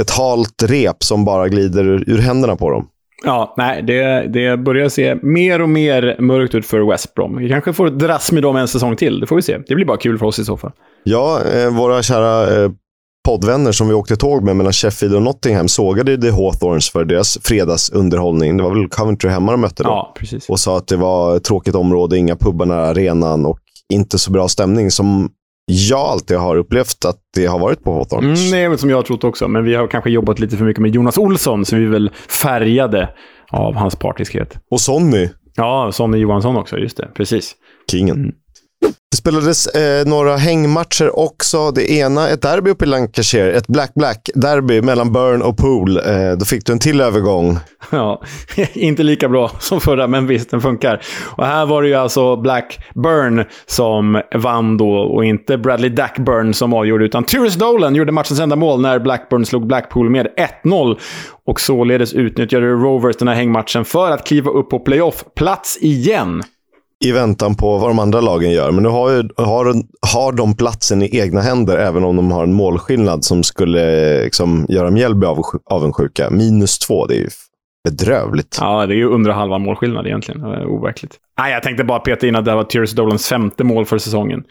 ett halt rep som bara glider ur, ur händerna på dem. Ja, nej, det, det börjar se mer och mer mörkt ut för West Brom. Vi kanske får dras med dem en säsong till. Det får vi se. Det blir bara kul för oss i så fall. Ja, eh, våra kära eh, poddvänner som vi åkte tåg med mellan Sheffield och Nottingham sågade The Hawthorns för deras fredagsunderhållning. Det var väl Coventry hemma de mötte då. Ja, precis. Och sa att det var ett tråkigt område, inga pubbar nära arenan och inte så bra stämning som jag alltid har upplevt att det har varit på Hawthorns. Mm, det är väl som jag har trott också, men vi har kanske jobbat lite för mycket med Jonas Olsson, så vi är väl färgade av hans partiskhet. Och Sonny, Ja, Sonny Johansson också. Just det, precis. kingen. Mm. Det spelades eh, några hängmatcher också. Det ena ett derby uppe i Lancashire. Ett Black-Black-derby mellan Burn och Pool. Eh, då fick du en till övergång. Ja, inte lika bra som förra, men visst, den funkar. Och här var det ju alltså Blackburn som vann då och inte Bradley Dackburn som avgjorde, utan Tyrus Dolan gjorde matchens enda mål när Blackburn slog Blackpool med 1-0. Och således utnyttjade Rovers den här hängmatchen för att kliva upp på playoff-plats igen i väntan på vad de andra lagen gör. Men nu har, ju, har, har de platsen i egna händer, även om de har en målskillnad som skulle liksom, göra Mjällby av, avundsjuka. Minus två, det är ju bedrövligt. Ja, det är ju under halva målskillnad egentligen. Overkligt. Nej, jag tänkte bara peta in att det var Tyrus Dolans femte mål för säsongen.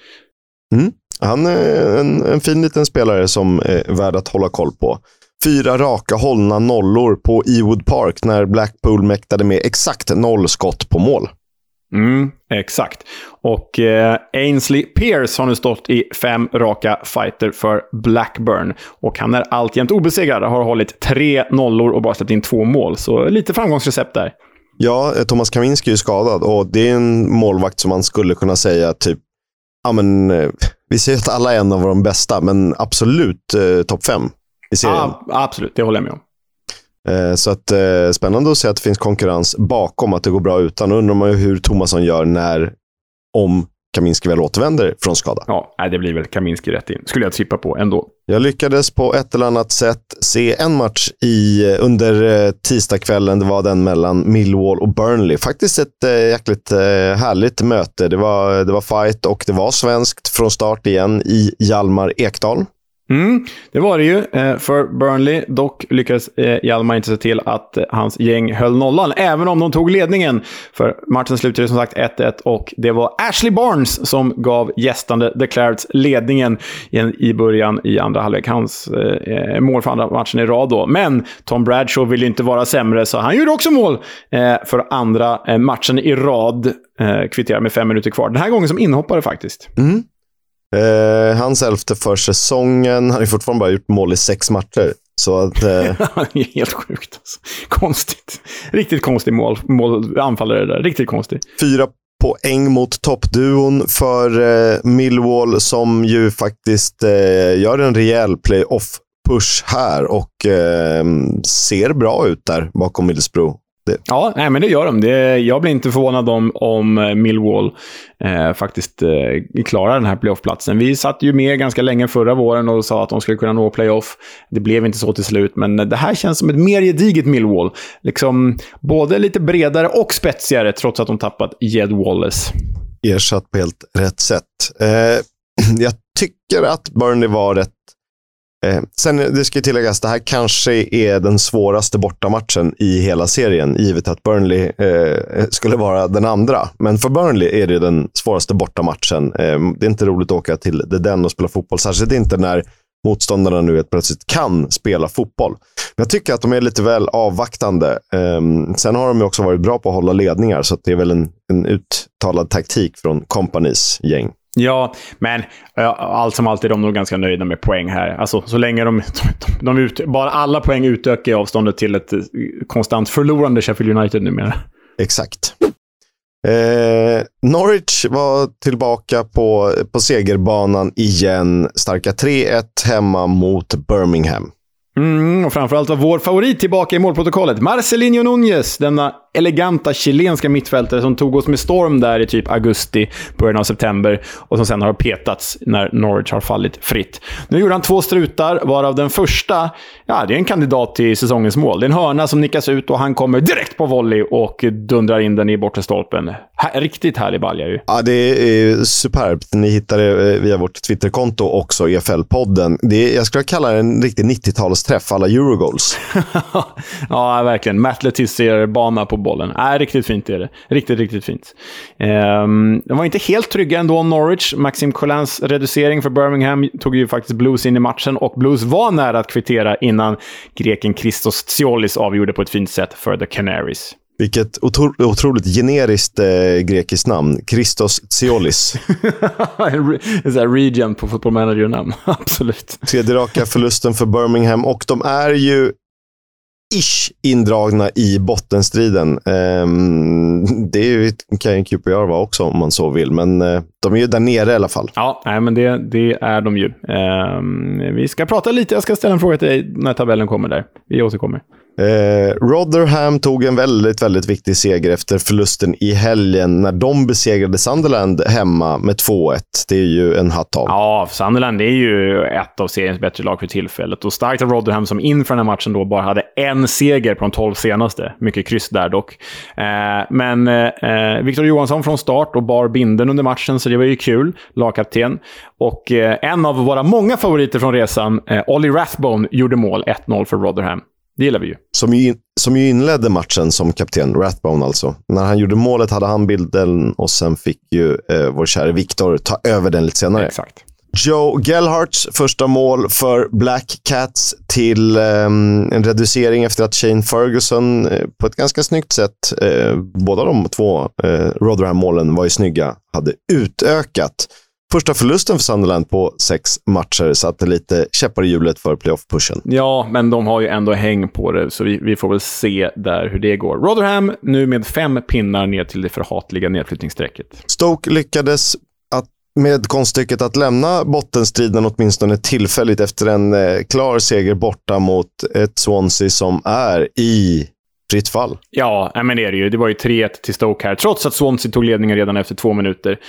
Han är en, en fin liten spelare som är värd att hålla koll på. Fyra raka hållna nollor på Ewood Park när Blackpool mäktade med exakt noll skott på mål. Mm, exakt. Och eh, Ainsley Pierce har nu stått i fem raka fighter för Blackburn. Och han är alltjämt obesegrad. Har hållit tre nollor och bara släppt in två mål. Så lite framgångsrecept där. Ja, Thomas Kaminski är ju skadad och det är en målvakt som man skulle kunna säga typ, ja men, eh, vi säger att alla är en av de bästa, men absolut eh, topp fem i serien. Ja, absolut, det håller jag med om. Eh, så att, eh, spännande att se att det finns konkurrens bakom, att det går bra utan. Då undrar man ju hur Thomasson gör när, om Kaminski väl återvänder från skada. Ja, det blir väl Kaminski rätt in. Skulle jag tippa på ändå. Jag lyckades på ett eller annat sätt se en match i, under eh, tisdagskvällen. Det var den mellan Millwall och Burnley. Faktiskt ett eh, jäkligt eh, härligt möte. Det var, det var fight och det var svenskt från start igen i Hjalmar Ekdal. Mm, det var det ju eh, för Burnley. Dock lyckades eh, Hjalmar inte se till att eh, hans gäng höll nollan, även om de tog ledningen. För matchen slutade som sagt 1-1 och det var Ashley Barnes som gav gästande The Clarets ledningen i, början i andra halvlek. Hans eh, mål för andra matchen i rad då. Men Tom Bradshaw ville inte vara sämre, så han gjorde också mål eh, för andra matchen i rad. Eh, kvitterar med fem minuter kvar. Den här gången som inhoppare faktiskt. Mm. Eh, hans elfte för säsongen. Han har fortfarande bara gjort mål i sex matcher. Så att, eh, helt sjukt. Alltså. Konstigt. Riktigt konstig mål, mål, anfallare där. Riktigt konstig. fyra poäng mot toppduon för eh, Millwall som ju faktiskt eh, gör en rejäl playoff-push här och eh, ser bra ut där bakom Middlesbrough. Det, Ja, nej, men det gör de. Det, jag blir inte förvånad om, om eh, Millwall eh, faktiskt eh, klarar den här playoffplatsen. Vi satt ju med ganska länge förra våren och sa att de skulle kunna nå playoff. Det blev inte så till slut, men det här känns som ett mer gediget Millwall. Liksom både lite bredare och spetsigare, trots att de tappat Jed Wallace. ersatt på helt rätt sätt. Eh, jag tycker att Burnley var rätt Eh, sen, eh, det ska tilläggas, det här kanske är den svåraste bortamatchen i hela serien, givet att Burnley eh, eh skulle vara den andra. Men för Burnley är det den svåraste bortamatchen. Eh, det är inte roligt att åka till The Den och spela fotboll, särskilt inte när motståndarna nu helt plötsligt kan spela fotboll. Men jag tycker att de är lite väl avvaktande. Eh, sen har de också varit bra på att hålla ledningar, så att det är väl en, en uttalad taktik från Companys gäng. Ja, men ja, allt som allt är de nog ganska nöjda med poäng här. Alltså, så länge de, de, de ut, bara alla poäng utökar avståndet till ett eh, konstant förlorande Sheffield United numera. Exakt. Eh, Norwich var tillbaka på, på segerbanan igen. Starka 3-1 hemma mot Birmingham. Mm, och framförallt var vår favorit tillbaka i målprotokollet. Marcelinho Núñez, denna eleganta chilenska mittfältare som tog oss med storm där i typ augusti, början av september och som sen har petats när Norwich har fallit fritt. Nu gjorde han två strutar, varav den första, ja, det är en kandidat till säsongens mål. Det är en hörna som nickas ut och han kommer direkt på volley och dundrar in den i bortre stolpen. Riktigt härlig balja ju. Ja, det är superbt. Ni hittar det eh, via vårt Twitterkonto också, EFL-podden. Det jag skulle kalla det en riktig 90-talsträff, alla Eurogoals. ja, verkligen. Matt Letizier-bana på bollen. Äh, riktigt fint är det. Riktigt, riktigt fint. Ehm, de var inte helt trygga ändå, Norwich. Maxim Collins reducering för Birmingham tog ju faktiskt Blues in i matchen och Blues var nära att kvittera innan greken Christos Tsiolis avgjorde på ett fint sätt för The Canaries. Vilket otro otroligt generiskt eh, grekiskt namn. Christos Tsiolis. en region på Football Manager-namn. Absolut. Tredje raka förlusten för Birmingham och de är ju ish indragna i bottenstriden. Ehm, det kan ju QPR vara också om man så vill, men eh, de är ju där nere i alla fall. Ja, nej, men det, det är de ju. Um, vi ska prata lite. Jag ska ställa en fråga till dig när tabellen kommer där. Vi återkommer. Eh, Rotherham tog en väldigt, väldigt viktig seger efter förlusten i helgen när de besegrade Sunderland hemma med 2-1. Det är ju en hatt av. Ja, Sunderland är ju ett av seriens bättre lag för tillfället. Och starkt av Rotherham som inför den här matchen då bara hade en seger på de tolv senaste. Mycket kryss där dock. Eh, men eh, Victor Johansson från start och bar binden under matchen, så det var ju kul. Lagkapten. Och eh, en av våra många favoriter från resan, eh, Ollie Rathbone, gjorde mål. 1-0 för Rotherham. Det gillar vi ju. Som ju, som ju inledde matchen som kapten, Rathbone alltså. När han gjorde målet hade han bilden och sen fick ju eh, vår kära Viktor ta över den lite senare. Exakt. Joe Gellharts första mål för Black Cats till eh, en reducering efter att Shane Ferguson eh, på ett ganska snyggt sätt, eh, båda de två eh, Rotherham-målen var ju snygga, hade utökat Första förlusten för Sunderland på sex matcher satte lite käppar i hjulet för playoff-pushen. Ja, men de har ju ändå häng på det, så vi, vi, får väl se där hur det går. Rotherham nu med fem pinnar ner till det förhatliga nedflyttningsstrecket. Stoke lyckades med konststycket att lämna bottenstriden åtminstone tillfälligt efter en eh, klar seger borta mot ett Swansea som är i fritt fall. Ja, men det är det ju. Det var ju 3-1 till Stoke här, trots att Swansea tog ledningen redan efter två minuter.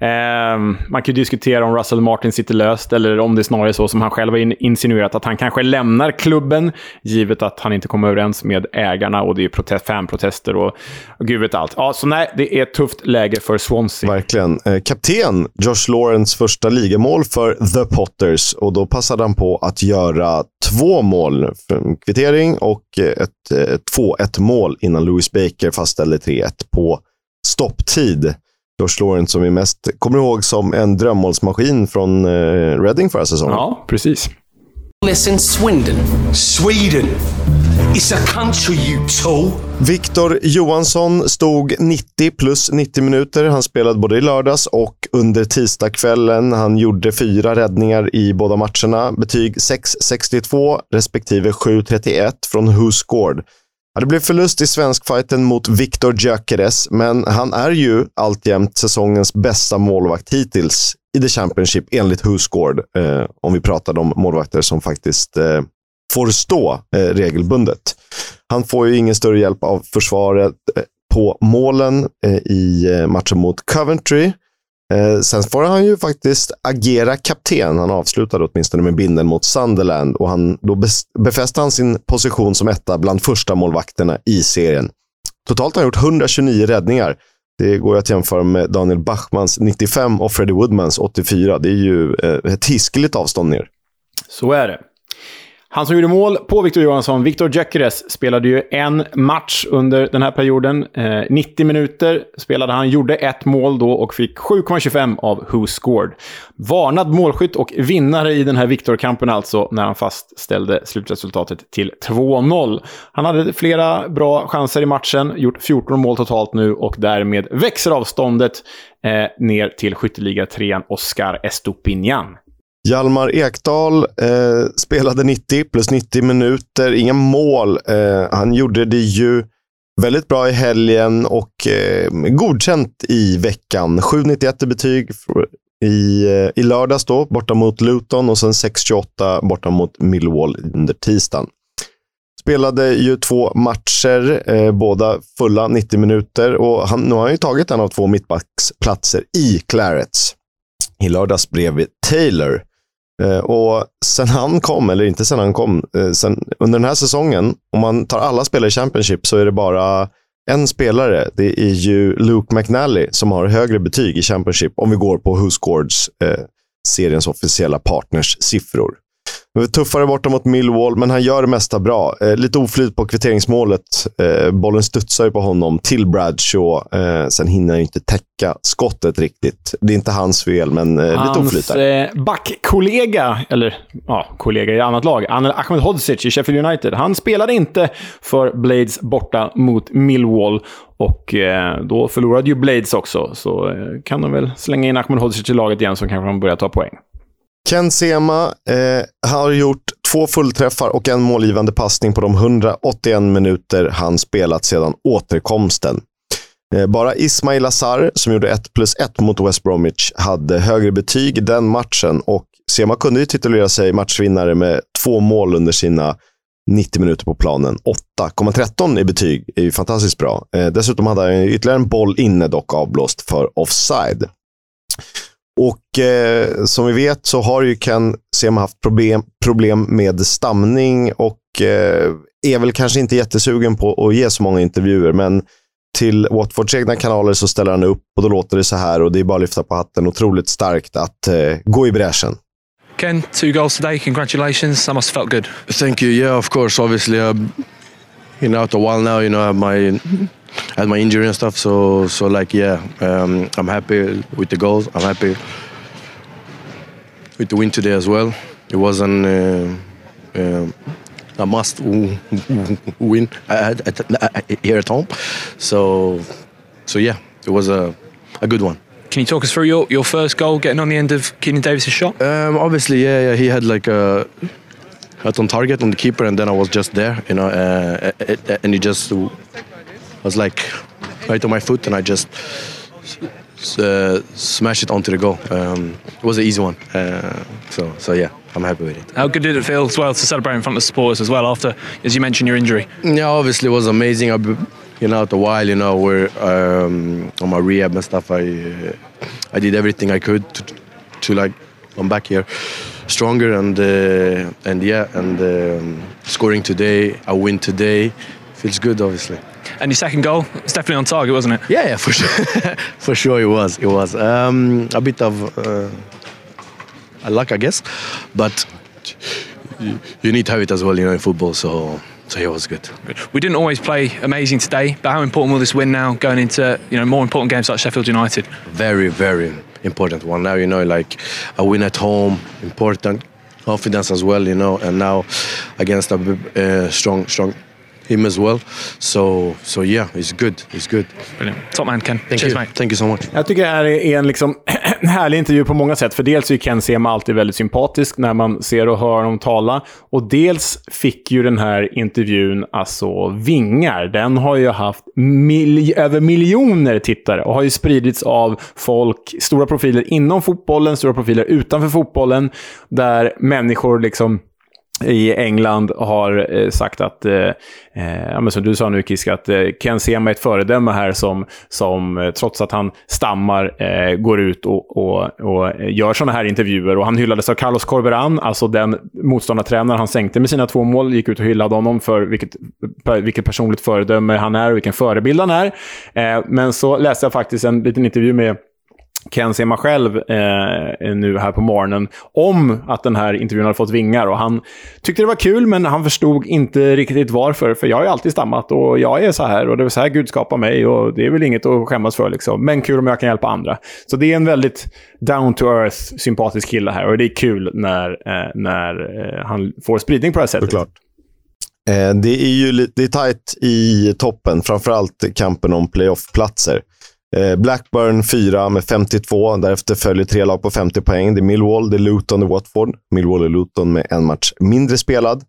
Eh, man kan ju diskutera om Russell Martin sitter löst, eller om det är snarare så som han själv har insinuerat, att han kanske lämnar klubben, givet att han inte kommer överens med ägarna och det är protest, fanprotester och, och gud vet allt. Ja, så nej, det är ett tufft läge för Swansea. Verkligen. Eh, kapten Josh Lawrence första ligamål för The Potters och då passade han på att göra två mål, en kvittering och ett, eh, ett 2-1 mål innan Louis Baker fastställde 3-1 på stopptid. Josh Lawrence som vi mest kommer ihåg som en drömmålsmaskin från eh, Reading förra säsongen. Ja, precis. Listen, Swindon. Sweden. It's a country you tool. Viktor Johansson stod 90 plus 90 minuter. Han spelade både i lördags och under tisdagskvällen. Han gjorde fyra räddningar i båda matcherna. Betyg 6,62 respektive 7,31 från Who Scored. Ja, det blev förlust i svenskfighten mot Viktor Gyökeres, men han är ju alltjämt säsongens bästa målvakt hittills i The Championship enligt Husgård. Eh, om vi pratar om målvakter som faktiskt eh, får stå eh, regelbundet. Han får ju ingen större hjälp av försvaret eh, på målen eh, i eh, matchen mot Coventry. Eh, sen får han ju faktiskt agera kapten. Han avslutade åtminstone med binden mot Sunderland och han, då befäste han sin position som etta bland första målvakterna i serien. Totalt har han gjort 129 räddningar. Det går att jämföra med Daniel Bachmans 95 och Freddie Woodmans 84. Det är ju eh, ett hiskeligt avstånd ner. Så är det. Han som gjorde mål på Victor Johansson, Victor Gyökeres, spelade ju en match under den här perioden. Eh, 90 minuter spelade han, gjorde ett mål då och fick 7,25 av Who Scored. Varnad målskytt och vinnare i den här Victor-kampen alltså, när han fastställde slutresultatet till 2-0. Han hade flera bra chanser i matchen, gjort 14 mål totalt nu och därmed växer avståndet eh, ner till skytteliga-trean Oscar Estopinian. Hjalmar Ekdal eh, spelade 90 plus 90 minuter, inga mål. Eh, han gjorde det ju väldigt bra i helgen och eh, godkänt i veckan. 7,91 i betyg i, eh, i lördags då, borta mot Luton och sen 6,28 borta mot Millwall under tisdagen. Spelade ju två matcher, eh, båda fulla 90 minuter. Och han, nu har han ju tagit en av två mittbacksplatser i Clarets. I lördags bredvid Taylor. Eh, och sen han kom, eller inte sen han kom, eh, sen, under den här säsongen, om man tar alla spelare i Championship så är det bara en spelare. Det är ju Luke McNally som har högre betyg i Championship om vi går på WhoScored, eh, seriens officiella partners siffror. Tuffare borta mot Millwall, men han gör det mesta bra. Eh, lite oflyt på kvitteringsmålet. Eh, bollen studsar ju på honom till Bradshaw. Eh, sen hinner han inte täcka skottet riktigt. Det är inte hans fel, men eh, lite oflyt där. Hans eh, backkollega, eller ja, kollega i annat lag, Anel Ahmedhodzic i Sheffield United, han spelade inte för Blades borta mot Millwall. Och eh, då förlorade ju Blades också, så eh, kan de väl slänga in Ahmedhodzic i laget igen så kanske de börjar ta poäng. Ken Sema eh, har gjort två fullträffar och en målgivande passning på de 181 minuter han spelat sedan återkomsten. Eh, bara Ismail Azar, som gjorde 1 plus 1 mot West Bromwich, hade högre betyg den matchen och Sema kunde ju titulera sig matchvinnare med två mål under sina 90 minuter på planen. 8,13 i betyg är ju fantastiskt bra. Eh, dessutom hade han ytterligare en boll inne dock avblåst för offside. Och eh, som vi vet så har ju Ken Sema haft problem, problem med stamning och eh, är väl kanske inte jättesugen på att ge så många intervjuer. Men till Watfords egna kanaler så ställer han upp och då låter det så här och det är bara att lyfta på hatten. Otroligt starkt att eh, gå i bräschen. Ken, two goals today. Congratulations. That must have felt good. Thank you. Yeah, of course. Obviously, uh, you know, after a while now, you know, my had my injury and stuff. So, so like, yeah, um, I'm happy with the goals. I'm happy with the win today as well. It wasn't uh, uh, a must win at, at, here at home. So, so yeah, it was a, a good one. Can you talk us through your, your first goal, getting on the end of Keenan Davis's shot? Um, obviously, yeah, yeah, he had like a hit on target on the keeper, and then I was just there, you know, uh, and he just was like right on my foot, and I just uh, smashed it onto the goal. Um, it was an easy one, uh, so so yeah, I'm happy with it. How good did it feel as well to celebrate in front of the supporters as well after, as you mentioned, your injury? Yeah, obviously it was amazing. I, you know, after a while, you know, where um, on my rehab and stuff, I uh, I did everything I could to, to like come back here stronger and uh, and yeah, and um, scoring today, I win today, feels good, obviously. And your second goal, it's definitely on target, wasn't it? Yeah, yeah, for sure, for sure it was. It was um, a bit of uh, a luck, I guess, but you need to have it as well, you know, in football. So. So yeah, it was good. We didn't always play amazing today, but how important will this win now going into you know more important games like Sheffield United? Very, very important one. Now you know, like a win at home, important confidence as well. You know, and now against a uh, strong, strong him as well. So, so yeah, it's good. It's good. Brilliant. Top man Ken. Thank Cheers you. mate. Thank you so much. Jag tycker det här är en liksom härlig intervju på många sätt. För dels är Ken Sema alltid väldigt sympatisk när man ser och hör honom tala. Och dels fick ju den här intervjun alltså vingar. Den har ju haft mil över miljoner tittare och har ju spridits av folk, stora profiler inom fotbollen, stora profiler utanför fotbollen, där människor liksom i England har eh, sagt att, eh, eh, ja, men som du sa nu Kisk, att eh, Ken Sema är ett föredöme här som, som eh, trots att han stammar, eh, går ut och, och, och gör sådana här intervjuer. Och han hyllades av Carlos Corberan, alltså den motståndartränare han sänkte med sina två mål, gick ut och hyllade honom för vilket, vilket personligt föredöme han är och vilken förebild han är. Eh, men så läste jag faktiskt en liten intervju med Ken Sema själv eh, nu här på morgonen om att den här intervjun hade fått vingar. Och han tyckte det var kul, men han förstod inte riktigt varför. För jag har ju alltid stammat och jag är så här och det är så här Gud skapar mig och det är väl inget att skämmas för. Liksom. Men kul om jag kan hjälpa andra. Så det är en väldigt down to earth, sympatisk kille här och det är kul när, eh, när eh, han får spridning på det här sättet. Såklart. Eh, det är ju det är tajt i toppen, framförallt kampen om playoff-platser. Eh, Blackburn 4 med 52. Därefter följer tre lag på 50 poäng. Det är Millwall, det är Luton och Watford. Millwall och Luton med en match mindre spelad.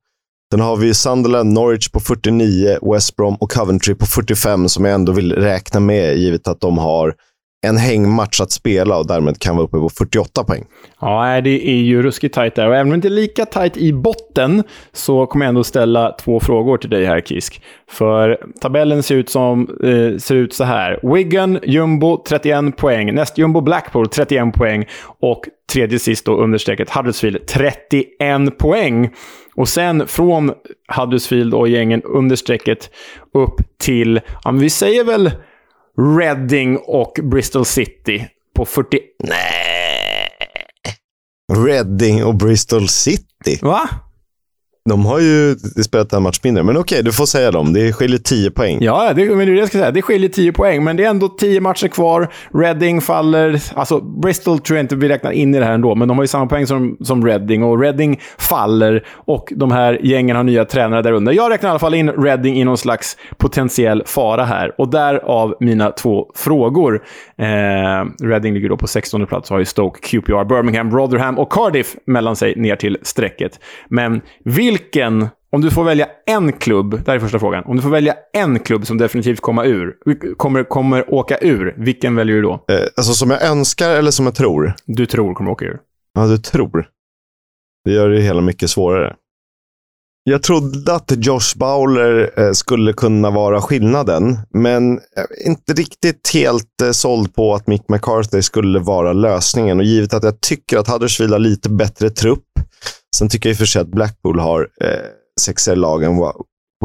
Sen har vi Sunderland, Norwich på 49, West Brom och Coventry på 45 som jag ändå vill räkna med givet att de har en hängmatch att spela och därmed kan vara uppe på 48 poäng. Ja, det är ju ruskigt tajt där. Och även om det inte är lika tajt i botten så kommer jag ändå ställa två frågor till dig här, Kisk. För tabellen ser ut, som, eh, ser ut så här. Wigan, jumbo 31 poäng. Näst jumbo Blackpool 31 poäng. Och tredje sist då understrecket Huddersfield 31 poäng. Och sen från Huddersfield och gängen understrecket upp till, ja, men vi säger väl Reading och Bristol City på 40... Nej. Reading och Bristol City. Va? De har ju spelat en match mindre, men okej, du får säga dem. Det skiljer 10 poäng. Ja, det, men det är det jag ska säga. Det skiljer 10 poäng, men det är ändå 10 matcher kvar. Reading faller. Alltså, Bristol tror jag inte vi räknar in i det här ändå, men de har ju samma poäng som, som Reading och Reading faller och de här gängen har nya tränare där under. Jag räknar i alla fall in Reading i någon slags potentiell fara här och därav mina två frågor. Eh, Reading ligger då på 16 plats och har ju Stoke, QPR, Birmingham, Rotherham och Cardiff mellan sig ner till strecket. Men vilken, om du får välja en klubb, där är första frågan. Om du får välja en klubb som definitivt kommer ur, kommer, kommer åka ur, vilken väljer du då? Eh, alltså som jag önskar eller som jag tror? Du tror kommer åka ur. Ja, du tror. Det gör det hela mycket svårare. Jag trodde att Josh Bowler eh, skulle kunna vara skillnaden, men är inte riktigt helt eh, såld på att Mick McCarthy skulle vara lösningen. Och givet att jag tycker att Huddersfield har lite bättre trupp. Sen tycker jag i och för sig att Blackpool har eh, sexigare lag än vad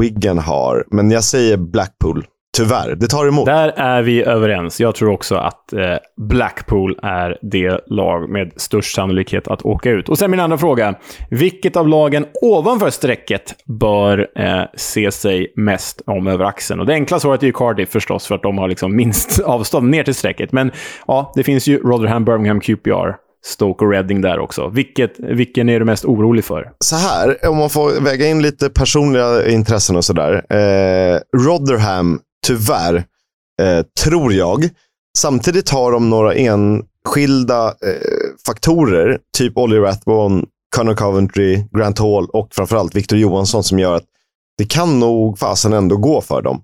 Wigan har. Men jag säger Blackpool. Tyvärr, det tar emot. Där är vi överens. Jag tror också att eh, Blackpool är det lag med störst sannolikhet att åka ut. Och sen min andra fråga. Vilket av lagen ovanför strecket bör eh, se sig mest om över axeln? Och det enkla svaret är ju Cardiff förstås, för att de har liksom minst avstånd ner till strecket. Men ja, det finns ju Rotherham, Birmingham, QPR. Stoke och Reading där också. Vilket, vilken är du mest orolig för? Så här, om man får väga in lite personliga intressen och sådär. Eh, Rotherham tyvärr, eh, tror jag. Samtidigt har de några enskilda eh, faktorer, typ Olly Rathbone, Connor Coventry, Grant Hall och framförallt Victor Johansson som gör att det kan nog fasen ändå gå för dem.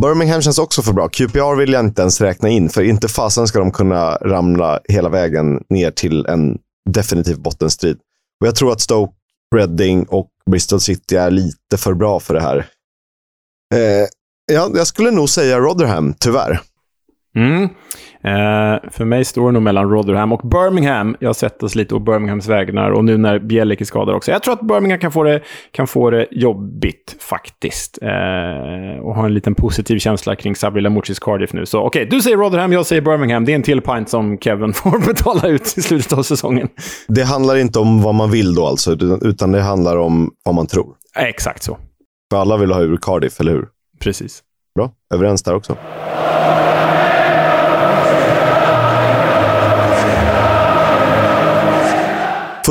Birmingham känns också för bra. QPR vill jag inte ens räkna in, för inte fasen ska de kunna ramla hela vägen ner till en definitiv bottenstrid. Och jag tror att Stoke, Reading och Bristol City är lite för bra för det här. Eh, jag, jag skulle nog säga Rotherham, tyvärr. Mm. Eh, för mig står det nog mellan Rotherham och Birmingham. Jag sätter oss lite på Birminghams vägnar och nu när Bjellick är skadad också. Jag tror att Birmingham kan få det, kan få det jobbigt faktiskt. Eh, och ha en liten positiv känsla kring Sabri Lamouchis Cardiff nu. Så okej, okay, du säger Rotherham, jag säger Birmingham. Det är en till pint som Kevin får betala ut i slutet av säsongen. Det handlar inte om vad man vill då alltså, utan det handlar om vad man tror. Exakt så. För alla vill ha ur Cardiff, eller hur? Precis. Bra, överens där också.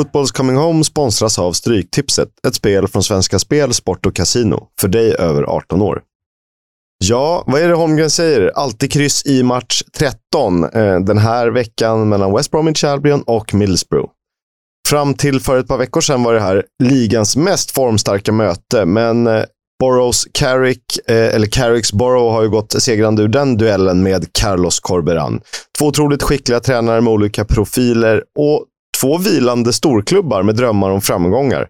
Fotbolls Coming Home sponsras av Stryktipset, ett spel från Svenska Spel, Sport och Casino. För dig över 18 år. Ja, vad är det Holmgren säger? Alltid kryss i match 13 eh, den här veckan mellan West Bromwich Albion och Middlesbrough. Fram till för ett par veckor sedan var det här ligans mest formstarka möte, men eh, Boroughs Carrick, eh, eller Carricks Borough har ju gått segrande ur den duellen med Carlos Corberan. Två otroligt skickliga tränare med olika profiler och två vilande storklubbar med drömmar om framgångar.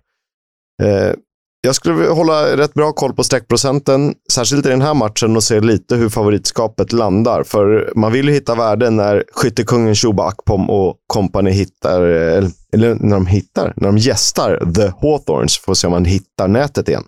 Eh, jag skulle hålla rätt bra koll på streckprocenten, särskilt i den här matchen och se lite hur favoritskapet landar. För man vill ju hitta värden när skyttekungen Shuba Akpom och kompani hittar, eh, eller när de hittar, när de gästar The Hawthorns. Får se om man hittar nätet igen.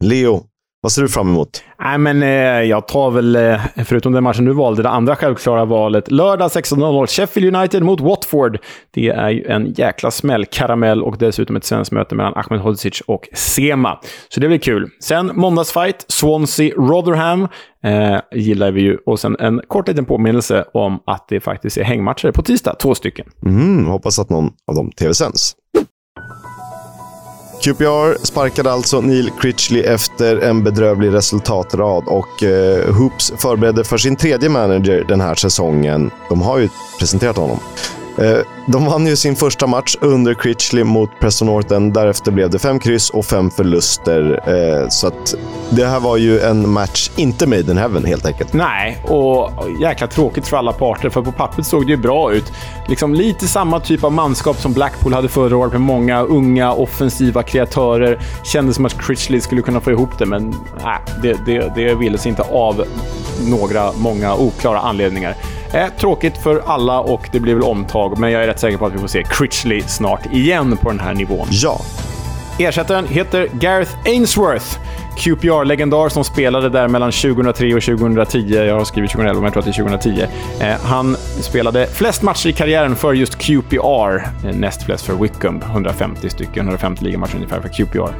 Leo, vad ser du fram emot? Nej, men eh, jag tar väl, eh, förutom den matchen du valde, det andra självklara valet. Lördag 16.00, Sheffield United mot Watford. Det är ju en jäkla smäll, karamell och dessutom ett svenskt möte mellan Ahmed Hodzic och Sema. Så det blir kul. Sen måndagsfight, Swansea-Rotherham. Eh, gillar vi ju. Och sen en kort liten påminnelse om att det faktiskt är hängmatcher på tisdag, två stycken. Mm, hoppas att någon av dem tv-sänds. QPR sparkade alltså Neil Critchley efter en bedrövlig resultatrad och eh, Hoops förberedde för sin tredje manager den här säsongen. De har ju presenterat honom. Eh, de vann ju sin första match under Critchley mot Preston Norton. Därefter blev det fem kryss och fem förluster. Eh, så att Det här var ju en match inte made in heaven helt enkelt. Nej, och jäkla tråkigt för alla parter, för på pappret såg det ju bra ut. Liksom lite samma typ av manskap som Blackpool hade förra året med många unga offensiva kreatörer. Kändes som att Critchley skulle kunna få ihop det, men nej, det, det, det ville sig inte av några, många oklara anledningar. Eh, tråkigt för alla och det blir väl omtag, men jag är rätt säker på att vi får se Critchley snart igen på den här nivån. Ja. Ersättaren heter Gareth Ainsworth. QPR-legendar som spelade där mellan 2003 och 2010. Jag har skrivit 2011, men jag tror att det är 2010. Eh, han spelade flest matcher i karriären för just QPR. Eh, näst flest för Wickham, 150 stycken. 150 ligamatcher ungefär för QPR.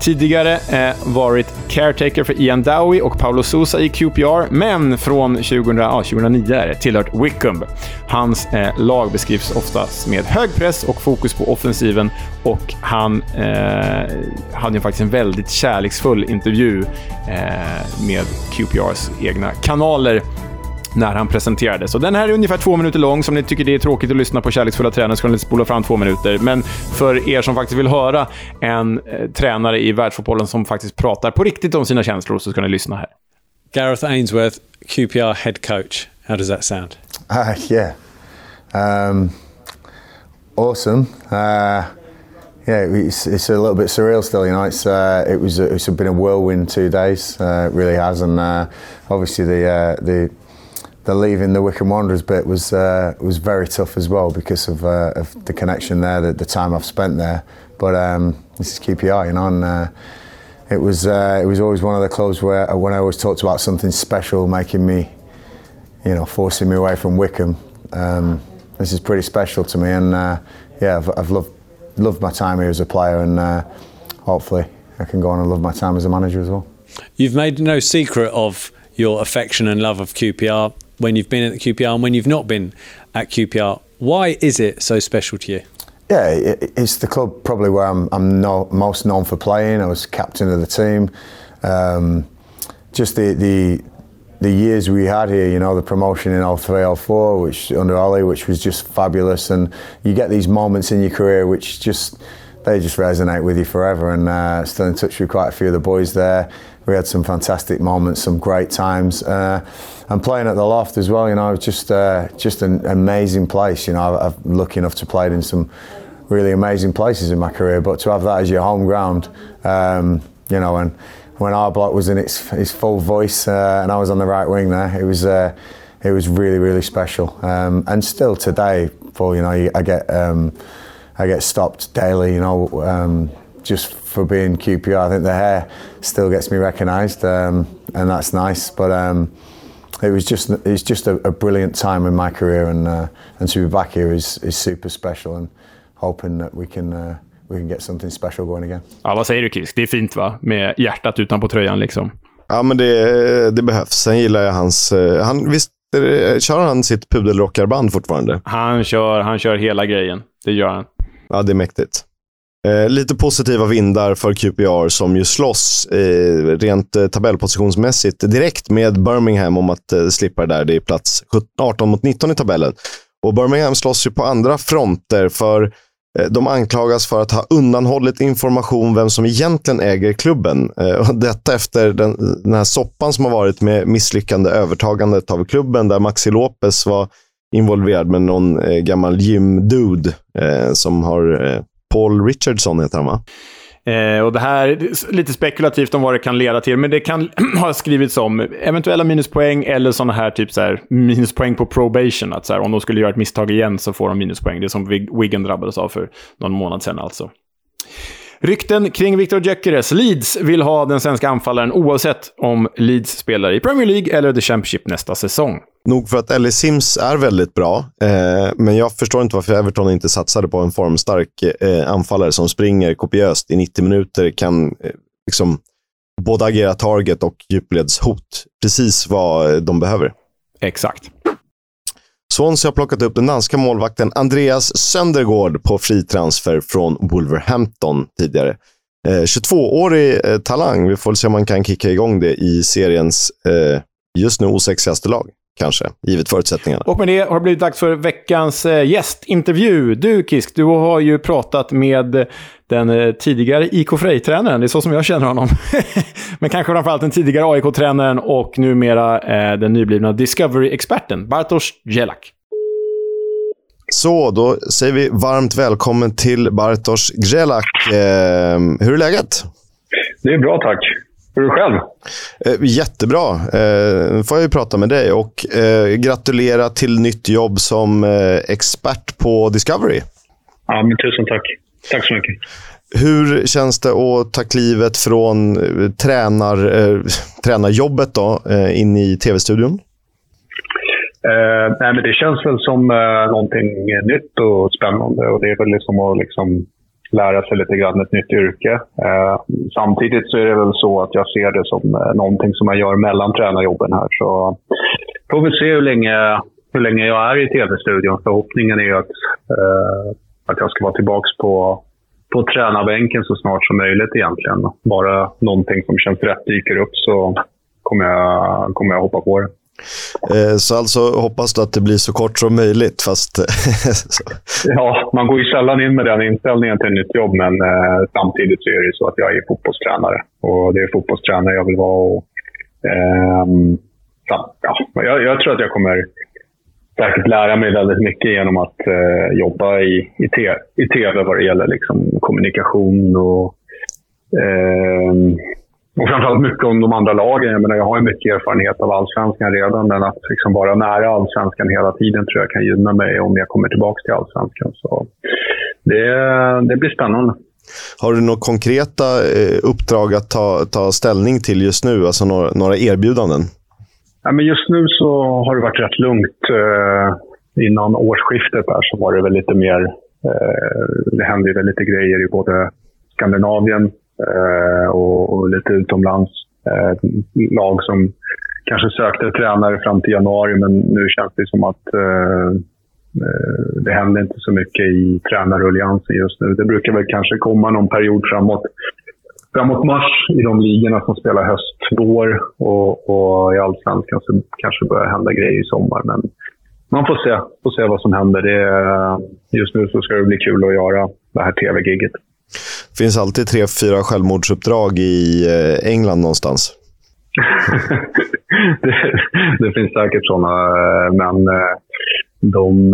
Tidigare eh, varit caretaker för Ian Dowie och Paolo Sousa i QPR, men från 2000, ah, 2009 är det tillhört Wickham. Hans eh, lag beskrivs oftast med hög press och fokus på offensiven och han eh, hade ju faktiskt en väldigt kärleksfull intervju eh, med QPRs egna kanaler när han presenterades. Och den här är ungefär två minuter lång. Som ni tycker det är tråkigt att lyssna på kärleksfulla tränare så kan ni spola fram två minuter. Men för er som faktiskt vill höra en eh, tränare i världsfotbollen som faktiskt pratar på riktigt om sina känslor så ska ni lyssna här. Gareth Ainsworth, QPR head coach. How does that sound? Uh, yeah. Um, awesome. Uh, yeah, it's, it's a little bit surreal still. You know, it's uh, it was it's been a whirlwind two days. Uh, it really has, and uh, obviously the uh, the the leaving the Wickham Wanderers bit was uh, was very tough as well because of, uh, of the connection there, the, the time I've spent there. But um, this is QPR, you know, and it was it was always one of the clubs where when I always talked about something special, making me, you know, forcing me away from Wickham. Um, this is pretty special to me, and yeah, I've, I've loved loved my time here as a player, and uh, hopefully I can go on and love my time as a manager as well. You've made no secret of your affection and love of QPR when you've been at the QPR and when you've not been at QPR. Why is it so special to you? Yeah, it's the club probably where I'm, I'm no, most known for playing. I was captain of the team. Um, just the, the the years we had here, you know, the promotion in 03, 04, which under Ollie, which was just fabulous. And you get these moments in your career which just, they just resonate with you forever. And uh, still in touch with quite a few of the boys there. We had some fantastic moments, some great times. Uh, and playing at the Loft as well, you know, just, uh, just an amazing place. You know, I'm lucky enough to play in some really amazing places in my career, but to have that as your home ground, um, you know, and when our block was in its, its full voice uh, and I was on the right wing there, it was uh, it was really really special. Um, and still today, Paul, you know, I get um, I get stopped daily, you know, um, just for being QPR. I think the hair still gets me recognised, um, and that's nice. But um, it was just it's just a, a, brilliant time in my career, and uh, and to be back here is is super special, and hoping that we can. Uh, we can get something special going again. Ja, vad säger du Kisk? Det är fint va? Med hjärtat utanpå tröjan liksom. Ja, men det, det behövs. Sen gillar jag hans... eh, Han, visst eh, kör han sitt pudelrockarband fortfarande? Han kör, han kör hela grejen. Det gör han. Ja, det är mäktigt. Eh, lite positiva vindar för QPR som ju slåss eh, rent eh, tabellpositionsmässigt direkt med Birmingham om att eh, slippa det där. Det är plats 18 mot 19 i tabellen. Och Birmingham slåss ju på andra fronter för Eh, de anklagas för att ha undanhållit information vem som egentligen äger klubben. Eh, detta efter den, den här soppan som har varit med misslyckande övertagandet av klubben där Maxi Lopez var involverad med någon eh, gammal gym-dude eh, som har eh, Paul Richardson heter han va? Eh, och det här är lite spekulativt om vad det kan leda till, men det kan ha skrivits om eventuella minuspoäng eller sådana här typ så här, minuspoäng på probation. Att så här, om de skulle göra ett misstag igen så får de minuspoäng. Det är som Wiggen drabbades av för någon månad sedan alltså. Rykten kring Victor Gyökeres. Leeds vill ha den svenska anfallaren oavsett om Leeds spelar i Premier League eller The Championship nästa säsong. Nog för att Ellie Sims är väldigt bra, eh, men jag förstår inte varför Everton inte satsade på en formstark eh, anfallare som springer kopiöst i 90 minuter, kan eh, liksom både agera target och djupledshot. Precis vad de behöver. Exakt. Swansea har plockat upp den danska målvakten Andreas Söndergaard på fri transfer från Wolverhampton tidigare. Eh, 22-årig eh, talang. Vi får se om man kan kicka igång det i seriens eh, just nu osexigaste lag. Kanske, givet förutsättningarna. Och med det har det blivit dags för veckans eh, gästintervju. Du Kisk, du har ju pratat med den eh, tidigare IK Frej-tränaren, det är så som jag känner honom. Men kanske framförallt den tidigare AIK-tränaren och numera eh, den nyblivna Discovery-experten, Bartosz Jelak. Så, då säger vi varmt välkommen till Bartosz Grzelak. Eh, hur är läget? Det är bra, tack. Hur är det själv? Eh, jättebra. Eh, får jag ju prata med dig och eh, gratulera till nytt jobb som eh, expert på Discovery. Ja, men tusen tack. Tack så mycket. Hur känns det att ta klivet från tränar, eh, tränarjobbet då, eh, in i tv-studion? Eh, nej, men det känns väl som eh, någonting nytt och spännande. Och Det är väl liksom att liksom lära sig lite grann ett nytt yrke. Eh, samtidigt så är det väl så att jag ser det som eh, någonting som jag gör mellan tränarjobben här. Så får vi se hur länge, hur länge jag är i tv-studion. Förhoppningen är att, eh, att jag ska vara tillbaka på, på tränarbänken så snart som möjligt egentligen. Bara någonting som känns rätt dyker upp så kommer jag, kommer jag hoppa på det. Eh, så alltså hoppas du att det blir så kort som möjligt, fast... ja, man går ju sällan in med den inställningen till ett nytt jobb, men eh, samtidigt så är det så att jag är fotbollstränare. Och det är fotbollstränare jag vill vara. Och, eh, ja, jag, jag, tror att jag kommer säkert lära mig väldigt mycket genom att eh, jobba i, i, te, i tv vad det gäller liksom, kommunikation och ehm, och framförallt mycket om de andra lagen. Jag, menar, jag har ju mycket erfarenhet av allsvenskan redan, men att liksom vara nära allsvenskan hela tiden tror jag kan gynna mig om jag kommer tillbaka till allsvenskan. Så det, det blir spännande. Har du några konkreta eh, uppdrag att ta, ta ställning till just nu? Alltså några, några erbjudanden? Ja, men just nu så har det varit rätt lugnt. Eh, innan årsskiftet där så var det väl lite mer... Eh, det hände väl lite grejer i både Skandinavien Eh, och, och, lite utomlands. Eh, lag som kanske sökte tränare fram till januari, men nu känns det som att eh, eh det händer inte så mycket i tränarruljansen just nu. Det brukar väl kanske komma någon period framåt, framåt mars i de ligorna som spelar höst, vår och, och i allsvenskan så kanske börjar hända grejer i sommar. Men man får se, får se vad som händer. Det, eh, just nu så ska det bli kul att göra det här tv-giget. Det finns alltid tre, fyra självmordsuppdrag i eh, England någonstans. det, det, finns säkert sådana, eh, men eh, de,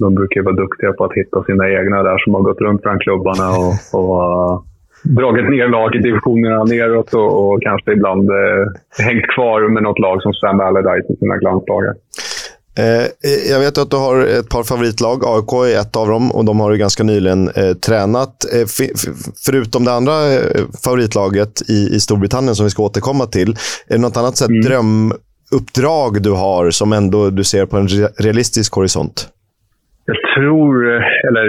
de brukar vara duktiga på att hitta sina egna där som har gått runt bland klubbarna och, och dragit ner lag i divisionerna neråt och, och kanske ibland eh, hängt kvar med något lag som Sam Allardyce i sina glansdagar. Eh, jag vet att du har ett par favoritlag. AIK är ett av dem och de har ju ganska nyligen eh, tränat. Eh, förutom det andra eh, favoritlaget i, i Storbritannien som vi ska återkomma till. Är det något annat sätt, mm. drömuppdrag du har som ändå du ser på en realistisk horisont? Jag tror, eh, eller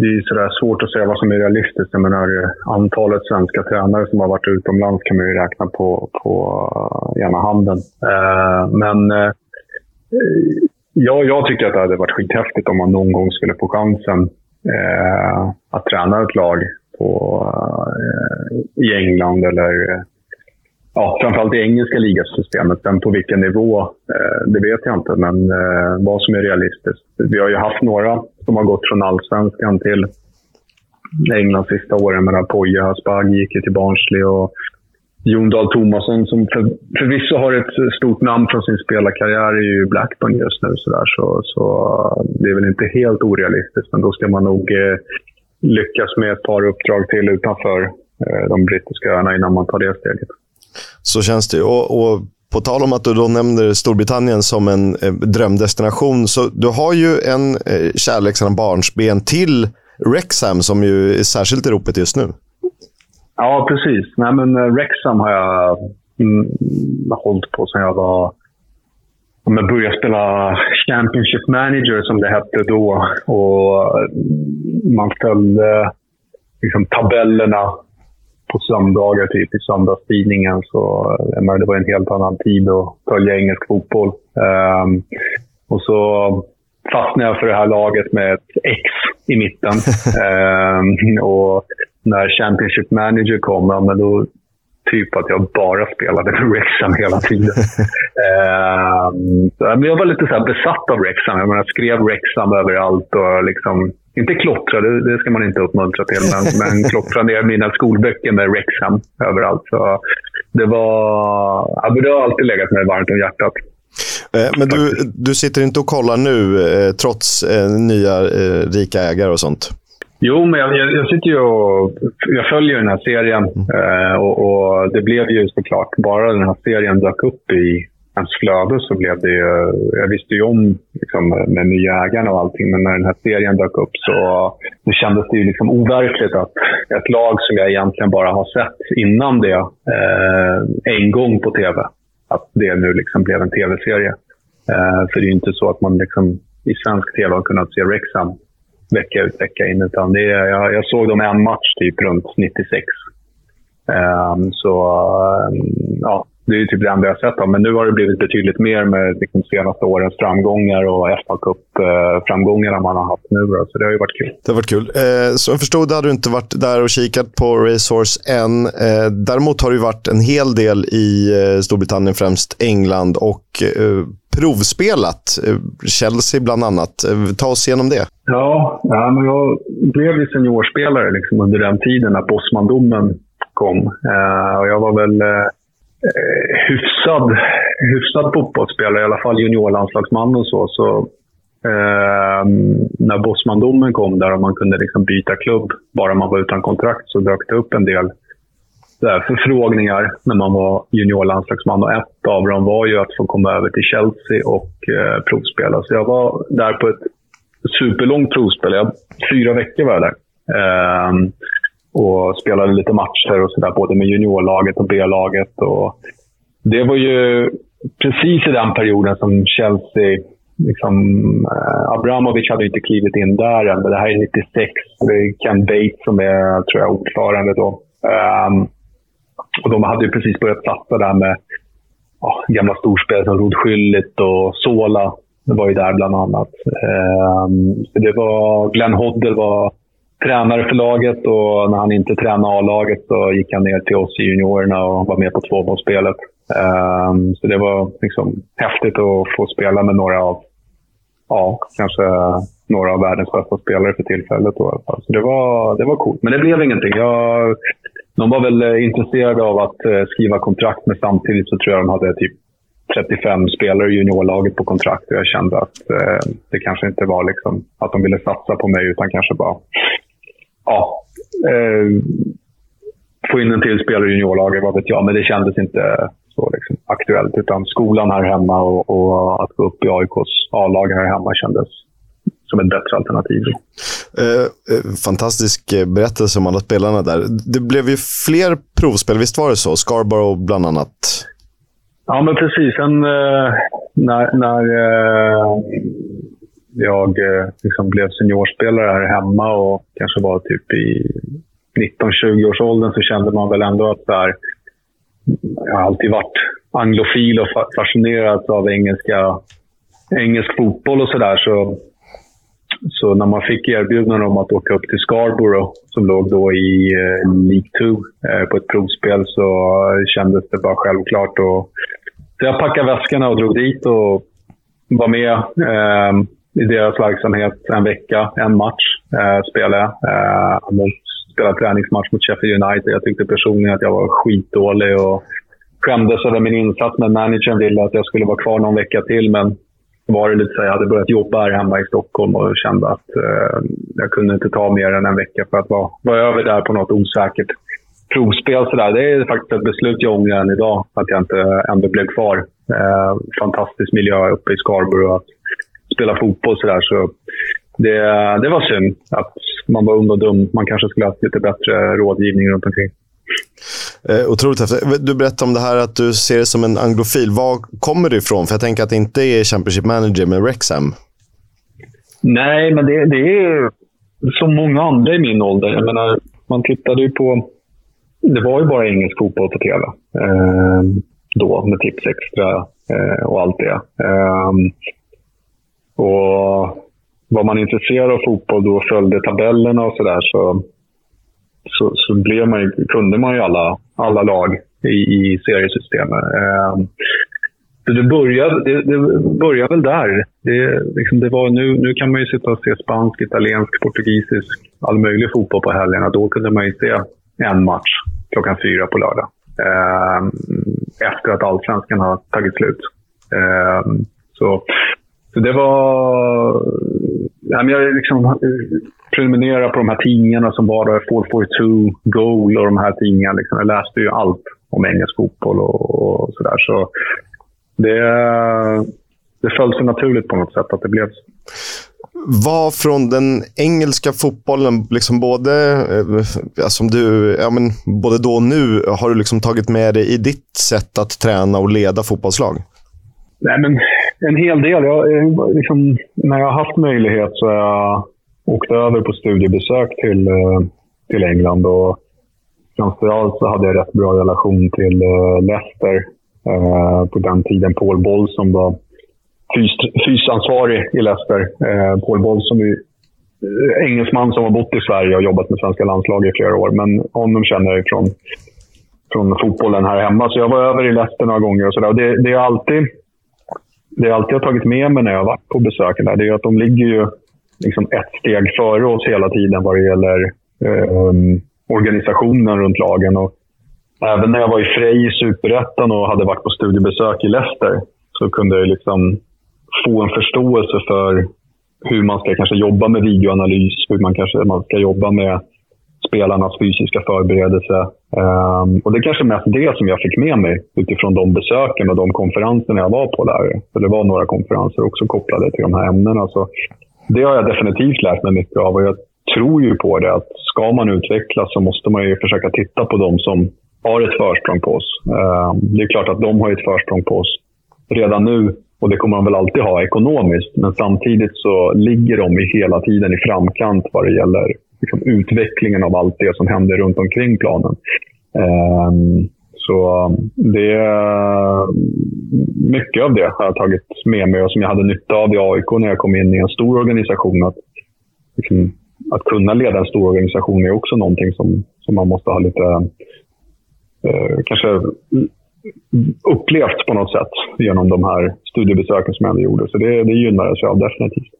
det är sådär svårt att säga vad som är realistiskt. Jag menar, antalet svenska tränare som har varit utomlands kan man ju räkna på, på ena handen. Men Ja, jag tycker att det hade varit skithäftigt om man någon gång skulle få chansen eh, att träna ett lag på, eh, i England eller eh, ja, framförallt i engelska ligasystemet. Sen på vilken nivå, eh, det vet jag inte. Men eh, vad som är realistiskt. Vi har ju haft några som har gått från allsvenskan till England sista åren. Men Poja Asbaghi gick ju till Barnsley och Jon Dahl Tomasson som för, förvisso har ett stort namn från sin spelarkarriär är ju Blackburn just nu. Så, där, så, så det är väl inte helt orealistiskt, men då ska man nog eh, lyckas med ett par uppdrag till utanför eh, de brittiska öarna innan man tar det steget. Så känns det. Och, och på tal om att du då nämner Storbritannien som en eh, drömdestination, så du har ju en eh, kärleksam barnsben till Wrexham som ju är särskilt i ropet just nu. Ja, precis. Nej, men eh, Rexham har jag mm, hållit på sedan jag var... Jag började spela Championship Manager, som det hette då. Och eh, man följde liksom, tabellerna på söndagar, typ i söndagstidningen. Så, eh, menar, det var en helt annan tid att följa engelsk fotboll. Um, och så fastnade jag för det här laget med ett X i mitten. um, och när Championship Manager kom, ja, men då typ att jag bara spelade för Wrexham hela tiden. eh, jag var lite så besatt av Wrexham. Jag menar, skrev Wrexham överallt och liksom inte klottra, det, ska man inte uppmuntra till, men, men klottra ner mina skolböcker med Wrexham överallt. Så det, var, ja, det har alltid legat mig varmt om hjärtat. Eh, men du, du sitter inte och kollar nu, eh, trots eh, nya rika ägare och sånt? Jo, men jag, jag, sitter ju och jag följer den här serien mm. och, och, det blev ju såklart, bara den här serien dök upp i ens flöde så blev det ju... Jag visste ju om liksom, med nya ägarna och allting, men när den här serien dök upp så det kändes det ju liksom overkligt att ett lag som jag egentligen bara har sett innan det eh, en gång på tv, att det nu liksom blev en tv-serie. Eh, för det är ju inte så att man liksom, i svensk tv har kunnat se Rexham vecka ut vecka in. Utan det är, jag, jag såg dem en match typ runt 96. Eh, så ehm, ja, det är typ det enda jag har sett dem. Men nu har det blivit betydligt mer med liksom, senaste årens framgångar och fa Cup-framgångarna man har haft nu. Då. Så det har ju varit kul. Det har varit kul. Eh, som jag förstod hade du inte varit där och kikat på Racehorse än. Eh, däremot har det ju varit en hel del i eh, Storbritannien, främst England och eh, provspelat. Eh, Chelsea bland annat. Eh, ta oss igenom det. Ja, ja men jag blev ju seniorspelare liksom under den tiden när Bosmandomen kom. Och jag var väl eh, hyfsad, hyfsad fotbollsspelare, i alla fall juniorlandslagsman och så. så eh, när Bosmandomen kom där och man kunde liksom byta klubb bara man var utan kontrakt så dök det upp en del där förfrågningar när man var juniorlandslagsman. Och ett av dem var ju att få komma över till Chelsea och eh, provspela. Så jag var där på ett superlångt provspel. Jag, fyra veckor var jag där. Eh, och spelade lite matcher och sådär, både med juniorlaget och B-laget. Och det var ju precis i den perioden som Chelsea Liksom, eh, Abramovic hade inte klivit in där än, men det här är 96. Det är Ken Bates som är, tror jag, ordförande då. Um, och de hade ju precis börjat satsa där med ja, gamla storspelare som Rod Schüllit och Sola. Det var ju där bland annat. Um, det var, Glenn Hoddle var tränare för laget och när han inte tränade A-laget så gick han ner till oss i juniorerna och var med på tvåbollsspelet. Um, så det var liksom häftigt att få spela med några av, ja, kanske några av världens bästa spelare för tillfället. Då, Så det var, det var coolt. Men det blev ingenting. Jag de var väl eh, intresserade av att eh, skriva kontrakt, men samtidigt så tror jag de hade typ 35 spelare i juniorlaget på kontrakt och jag kände att eh, det kanske inte var liksom att de ville satsa på mig utan kanske bara ja, eh, få in en till spelare i juniorlaget, vad vet jag. Men det kändes inte så liksom, aktuellt. Utan skolan här hemma och, och att gå upp i AIKs A-lag här hemma kändes som ett bättre alternativ. Eh, eh, fantastisk eh, berättelse om alla spelarna där. Det blev ju fler provspel, visst var det så? Scarborough bland annat. Ja, men precis. Sen eh, när, när eh, jag eh, liksom blev seniorspelare här hemma och kanske var typ i 19-20 års åldern så kände man väl ändå att där, jag har alltid varit anglofil och fascinerad av engelska, engelsk fotboll och sådär. Så så när man fick erbjudande om att åka upp till Scarborough, som låg då i eh, League 2 eh, på ett provspel, så kändes det bara självklart. Och, så jag packade väskorna och drog dit och var med eh, i deras verksamhet en vecka. En match eh, spelade jag. Eh, spelade träningsmatch mot Sheffield United. Jag tyckte personligen att jag var skitdålig och skämdes över min insats. Men managern ville att jag skulle vara kvar någon vecka till. Men var det lite så jag hade börjat jobba här hemma i Stockholm och kände att eh, jag kunde inte ta mer än en vecka för att vara, vara över där på något osäkert provspel. Så där. Det är faktiskt ett beslut jag ångrar än idag, att jag inte ändå blev kvar. Eh, fantastisk miljö uppe i Scarborough att spela fotboll så där. Så det, det var synd att man var ung och dum. Man kanske skulle haft lite bättre rådgivning runt omkring. Eh, otroligt häftigt. Du berättade om det här att du ser det som en anglofil. Var kommer du ifrån? För jag tänker att det inte är Championship Manager med Rexham. Nej, men det, det är som många andra i min ålder. Jag menar, man tittade ju på... Det var ju bara engelsk fotboll på tv. Eh, då, med Tips Extra eh, och allt det. Eh, och var man intresserad av fotboll då och följde tabellerna och sådär så så, så blev man, kunde man ju alla, alla lag i, i seriesystemet. Eh, så det började, det, det började väl där. Det, liksom det var, nu, nu kan man ju sitta och se spansk, italiensk, portugisisk, all möjlig fotboll på helgerna. Då kunde man ju se en match klockan fyra på lördag. Eh, efter att allsvenskan har tagit slut. Eh, så, så det var... Ja, men jag liksom prenumererade på de här tidningarna som var där, 442, Goal och de här tidningarna. Liksom. Jag läste ju allt om engelsk fotboll och, och sådär. Så det, det föll sig naturligt på något sätt att det blev så. Vad från den engelska fotbollen, liksom både, eh, som du, ja, men både då och nu, har du liksom tagit med dig i ditt sätt att träna och leda fotbollslag? Nej, men en hel del. Jag, eh, liksom, när jag har haft möjlighet så har jag åkt över på studiebesök till, eh, till England. Och framförallt så hade jag rätt bra relation till eh, Leicester Eh, på den tiden Paul Boll som var fys fysansvarig i Leicester. Eh, Paul Boll som är engelsman som har bott i Sverige och jobbat med svenska landslag i flera år. Men honom känner jag från, från fotbollen här hemma. Så jag var över i Leicester några gånger. och, så och det, det, är alltid, det jag alltid har tagit med mig när jag har varit på besöken där, det är att de ligger ju liksom ett steg före oss hela tiden vad det gäller eh, organisationen runt lagen. Och även när jag var i Frej i Superettan och hade varit på studiebesök i Leicester så kunde jag liksom få en förståelse för hur man ska kanske jobba med videoanalys, hur man kanske man ska jobba med spelarnas fysiska förberedelse. Um, och det är kanske mest det som jag fick med mig utifrån de besöken och de konferenserna jag var på där. För det var några konferenser också kopplade till de här ämnena. Så det har jag definitivt lärt mig mycket av och jag tror ju på det att ska man utvecklas så måste man ju försöka titta på de som har ett försprång på oss. Ehm, det är klart att de har ett försprång på oss redan nu och det kommer de väl alltid ha ekonomiskt. Men samtidigt så ligger de hela tiden i framkant vad det gäller liksom, utvecklingen av allt det som händer runt omkring planen. Eh, så det, mycket av det har jag tagit med mig och som jag hade nytta av i AIK när jag kom in i en stor organisation. Att, liksom, att kunna leda en stor organisation är också någonting som, som man måste ha lite eh, kanske upplevt på något sätt genom de här studiebesöken som jag ändå gjorde. Så det, det gynnades jag definitivt.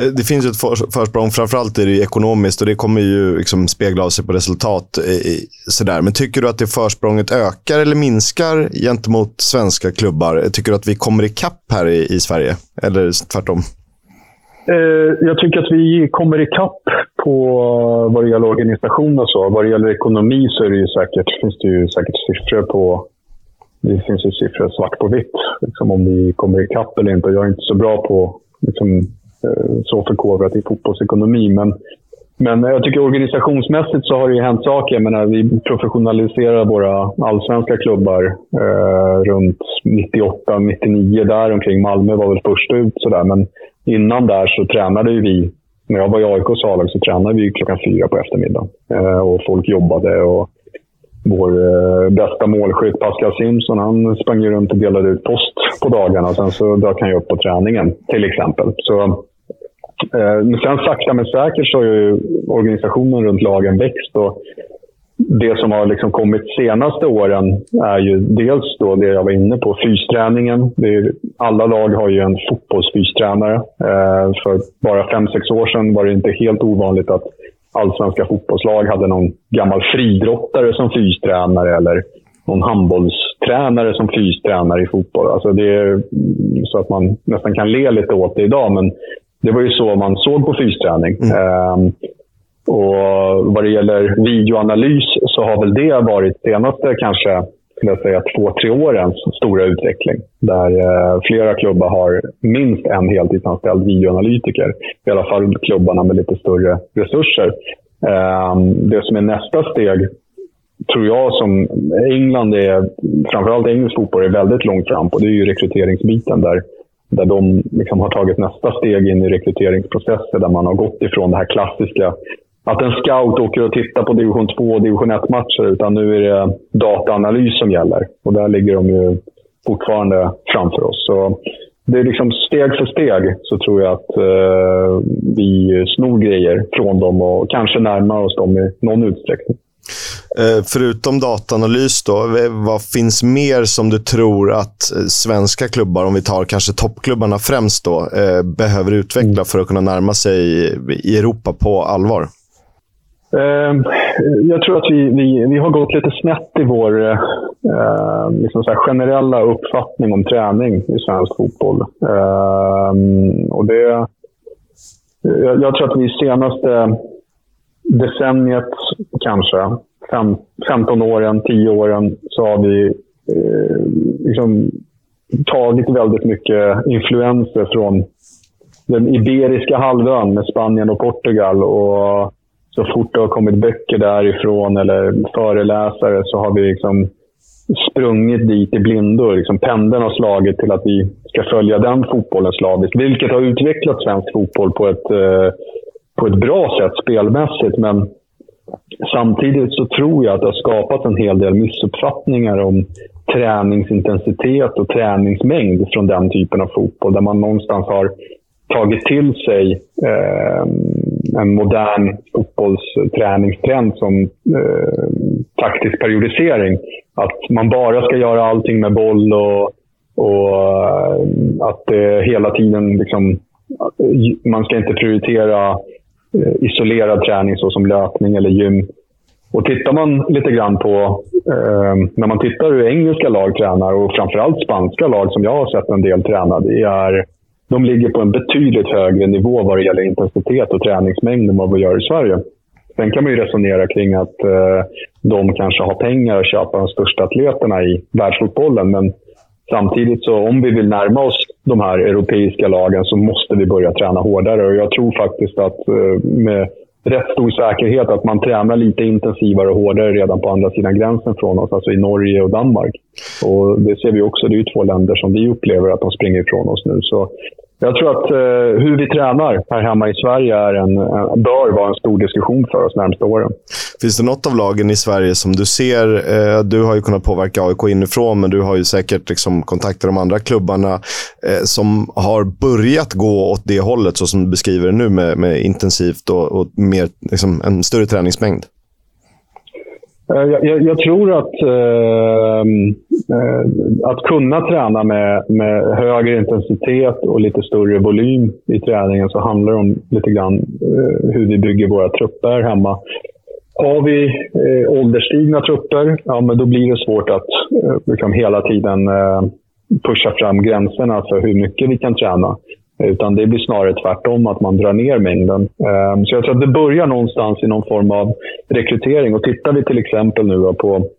Eh, det finns ju ett för, försprång, framförallt är det ekonomiskt och det kommer ju liksom spegla av sig på resultat. Eh, I, sådär. Men tycker du att det försprånget ökar eller minskar gentemot svenska klubbar? Tycker du att vi kommer ikapp här i, i Sverige? Eller tvärtom? Eh, jag tycker att vi kommer ikapp på vad det gäller organisation och så. Vad det gäller ekonomi så är det ju säkert, finns det ju säkert siffror på det finns ju siffror svart på vitt, liksom om vi kommer ikapp eller inte. Jag är inte så bra på liksom, Eh, så förkovrat i fotbollsekonomi. Men, men jag tycker organisationsmässigt så har det ju hänt saker. Jag menar, vi professionaliserar våra allsvenska klubbar eh, runt 98, 99 där omkring. Malmö var väl först ut sådär. Men innan där så tränade ju vi, när jag var i AIKs A-lag så tränade vi klockan fyra på eftermiddagen. Eh, och folk jobbade och vår eh, bästa målskytt Pascal Simpson, han sprang ju runt och delade ut post på dagarna. Sen så dök han ju upp på träningen, till exempel. Så, eh, sen sakta men säkert så har ju organisationen runt lagen växt. Och det som har liksom kommit senaste åren är ju dels då det jag var inne på, fysträningen. Är, alla lag har ju en fotbollsfystränare. Eh, för bara fem sex år sedan var det inte helt ovanligt att allsvenska fotbollslag hade någon gammal fridrottare som fystränare eller någon handbollstränare som fystränare i fotboll. Alltså det är så att man nästan kan le lite åt det idag, men det var ju så man såg på fysträning. Mm. Um, och vad det gäller videoanalys så har väl det varit senaste kanske skulle jag säga, två, tre årens stora utveckling. Där eh, flera klubbar har minst en heltidsanställd videoanalytiker. I alla fall klubbarna med lite större resurser. Eh, det som är nästa steg, tror jag, som England är, framförallt engelsk fotboll, är väldigt långt fram på. Det är ju rekryteringsbiten där där de liksom har tagit nästa steg in i rekryteringsprocesser där man har gått ifrån det här klassiska att en scout åker och tittar på division 2 och division 1-matcher, utan nu är det dataanalys som gäller. Och där ligger de ju fortfarande framför oss. Så det är liksom steg för steg så tror jag att eh, vi snor grejer från dem och kanske närmar oss dem i någon utsträckning. Eh, förutom dataanalys, då, vad finns mer som du tror att eh, svenska klubbar, om vi tar kanske toppklubbarna främst, då, eh, behöver utveckla för att kunna närma sig i Europa på allvar? Jag tror att vi, vi, vi har gått lite snett i vår eh, liksom så generella uppfattning om träning i svensk fotboll. Eh, och det, jag, jag, tror att vi senaste decenniet, kanske, fem, 15 åren, 10 åren, så har vi eh, liksom tagit väldigt mycket influenser från den Iberiska halvön med Spanien och Portugal. Och så fort det har kommit böcker därifrån eller föreläsare så har vi liksom sprungit dit i blindo. Liksom pendeln har slagit till att vi ska följa den fotbollen slaviskt. Vilket har utvecklat svensk fotboll på ett, eh, på ett bra sätt spelmässigt. Men samtidigt så tror jag att det har skapat en hel del missuppfattningar om träningsintensitet och träningsmängd från den typen av fotboll. Där man någonstans har tagit till sig eh, en modern fotbollsträningstrend som eh, taktisk periodisering. Att man bara ska göra allting med boll och, och eh, att det hela tiden liksom, man ska inte prioritera eh, Eh, isolerad träning såsom löpning eller gym. Och tittar man lite grann på, eh, när man tittar hur engelska lag tränar och framförallt spanska lag som jag har sett en del träna, det är de ligger på en betydligt högre nivå vad det gäller intensitet och träningsmängd än vad vi gör i Sverige. Sen kan man ju resonera kring att eh, de kanske har pengar att köpa de största atleterna i världsfotbollen. Men samtidigt, så om vi vill närma oss de här europeiska lagen så måste vi börja träna hårdare. Och jag tror faktiskt att eh, med rätt stor säkerhet att man tränar lite intensivare och hårdare redan på andra sidan gränsen från oss, alltså i Norge och Danmark. Och det ser vi också. Det är ju två länder som vi upplever att de springer ifrån oss nu. Så jag tror att eh, hur vi tränar här hemma i Sverige är en, bör vara en stor diskussion för oss närmaste åren. Finns det något av lagen i Sverige som du ser, eh, du har ju kunnat påverka AIK inifrån, men du har ju säkert liksom kontakter de andra klubbarna, eh, som har börjat gå åt det hållet, så som du beskriver det nu, med, med intensivt och, och mer, liksom, en större träningsmängd? Eh, jag, jag, tror att, ehm, eh, att kunna träna med, med högre intensitet och lite större volym i träningen så handlar det om lite grann eh, hur vi bygger våra trupper hemma. Har vi eh, ålderstigna trupper, ja, men då blir det svårt att eh, liksom hela tiden eh, pusha fram gränserna för hur mycket vi kan träna. Utan det blir snarare tvärtom, att man drar ner mängden. Ehm, så jag tror att det börjar någonstans i någon form av rekrytering. Och tittar vi till exempel nu på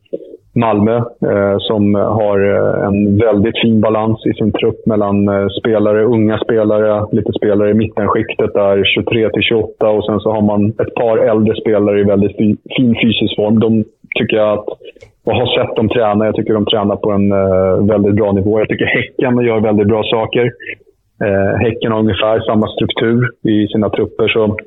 Malmö eh, som har eh, en väldigt fin balans i sin trupp mellan eh, spelare, unga spelare, lite spelare i mittenskiktet där 23 till 28 och sen så har man ett par äldre spelare i väldigt fin fysisk form. De tycker jag att, och har sett dem träna, jag tycker de tränar på en väldigt bra nivå. Jag tycker Häcken gör väldigt bra saker. Eh, häcken har ungefär samma struktur i sina trupper. Så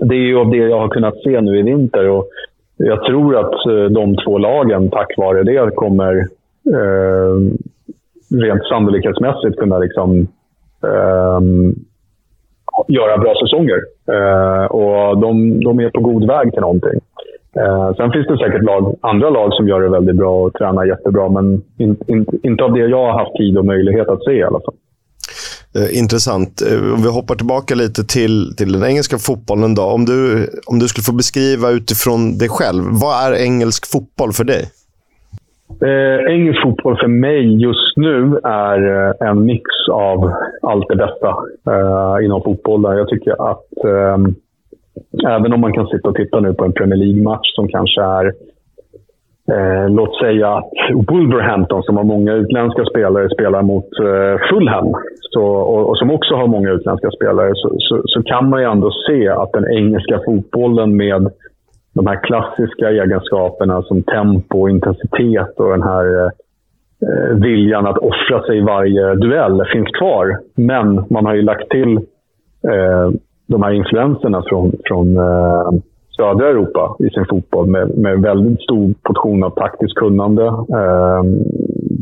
det är ju av det jag har kunnat se nu i vinter. Och jag tror att eh, de två lagen, tack vare det, kommer eh, rent sannolikhetsmässigt kunna liksom, eh, göra bra säsonger. Eh, och de, de, är på god väg till någonting. Eh, sen finns det säkert lag, andra lag som gör det väldigt bra och tränar jättebra, men in, in, inte av det jag har haft tid och möjlighet att se i alla fall. Eh, intressant. Eh, om vi hoppar tillbaka lite till, till den engelska fotbollen. Då. Om, du, om du skulle få beskriva utifrån dig själv, vad är engelsk fotboll för dig? Eh, engelsk fotboll för mig just nu är eh, en mix av allt det bästa eh, inom fotboll. Jag tycker att eh, även om man kan sitta och titta nu på en Premier League-match som kanske är Eh, låt säga att Wolverhampton, som har många utländska spelare, spelar mot eh, Fulham. Så, och, och, som också har många utländska spelare, så, så, så, kan man ju ändå se att den engelska fotbollen med de här klassiska egenskaperna som tempo och intensitet och den här eh, eh, viljan att offra sig i varje duell finns kvar. Men man har ju lagt till eh, de här influenserna från, från eh, södra Europa i sin fotboll med, med väldigt stor portion av taktiskt kunnande. Ehm,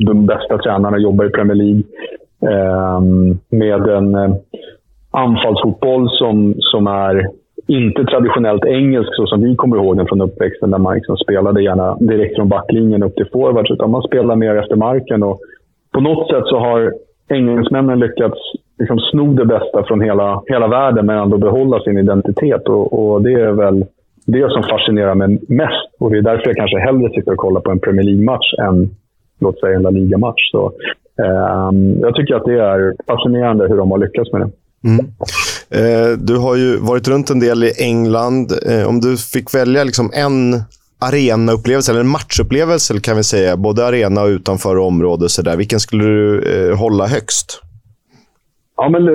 de bästa tränarna jobbar i Premier League. Ehm, med en eh, anfallsfotboll som, som är inte traditionellt engelsk så som vi kommer ihåg den från uppväxten där man liksom spelade gärna direkt från backlinjen upp till forwards. Utan man spelar mer efter marken. Och på något sätt så har engelsmännen lyckats liksom sno det bästa från hela, hela världen men ändå behålla sin identitet. Och, och det är väl det som fascinerar mig mest. Och det är därför jag kanske hellre sitter och kollar på en Premier League-match än låt säga en La Liga-match. Så, eh, jag tycker att det är fascinerande hur de har lyckats med det. Mm. Eh, du har ju varit runt en del i England. Eh, om du fick välja liksom en arenaupplevelse, eller en matchupplevelse kan vi säga, både arena och utanför område, så där. vilken skulle du eh, hålla högst? Ja, men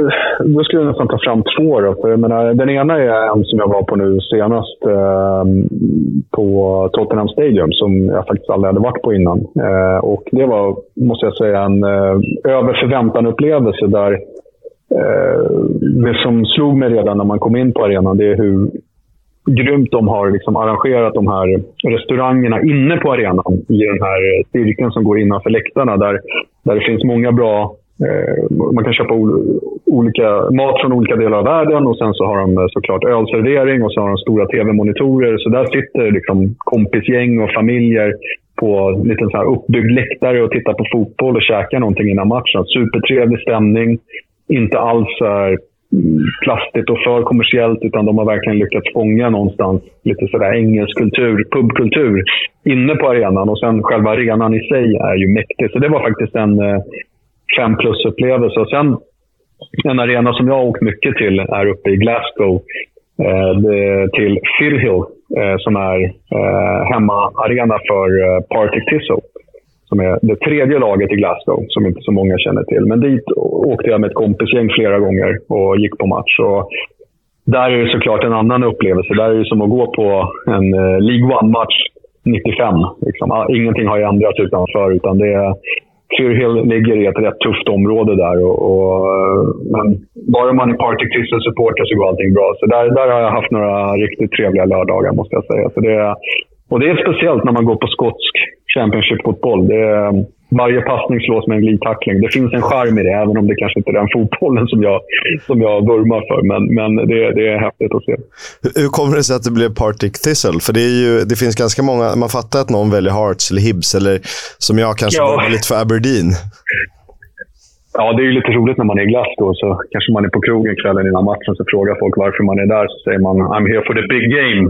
då skulle jag nästan ta fram två. Då. För jag menar, den ena är en som jag var på nu senast eh, på Tottenham Stadium, som jag faktiskt aldrig hade varit på innan. Eh, och Det var, måste jag säga, en eh, över förväntan-upplevelse där eh, det som slog mig redan när man kom in på arenan, det är hur grymt de har liksom arrangerat de här restaurangerna inne på arenan i den här cirkeln som går innanför läktarna. Där, där det finns många bra Eh, man kan köpa olika mat från olika delar av världen och sen så har de eh, såklart ölservering och så har de stora tv-monitorer. Så där sitter liksom kompisgäng och familjer på en liten så här uppbyggd läktare och tittar på fotboll och käkar någonting innan matchen. Supertrevlig stämning. Inte alls så mm, plastigt och för kommersiellt utan de har verkligen lyckats fånga någonstans lite sådär engelsk kultur, pubkultur inne på arenan. Och sen själva arenan i sig är ju mäktig. Så det var faktiskt en eh, fem plus-upplevelse. Och sen en arena som jag har åkt mycket till är uppe i Glasgow. Eh, till Firhill eh, som är eh, hemmaarena för eh, Partick Thistle. Som är det tredje laget i Glasgow, som inte så många känner till. Men dit åkte jag med ett kompisgäng flera gånger och gick på match. Och där är det såklart en annan upplevelse. Där är det som att gå på en eh, League One-match 95. Liksom. Ah, ingenting har ju ändrats utanför, utan det är Firhill ligger i ett rätt tufft område där. Och, och, men bara man är Party Thistle-supporter så går allting bra. Så där, där har jag haft några riktigt trevliga lördagar, måste jag säga. Så det, och det är speciellt när man går på skotsk Championship-fotboll. Varje passning slås med en glidtackling. Det finns en charm i det, även om det kanske inte är den fotbollen som jag, som jag vurmar för. Men, men det, det är häftigt att se. Hur kommer det sig att det blev Partick Thistle? För det, är ju, det finns ganska många, man fattar att någon väljer Hearts eller Hibs, eller som jag kanske ja. lite för Aberdeen. Ja, det är ju lite roligt när man är i då. Så kanske man är på krogen kvällen innan matchen så frågar folk varför man är där. Så säger man “I'm here for the big game”.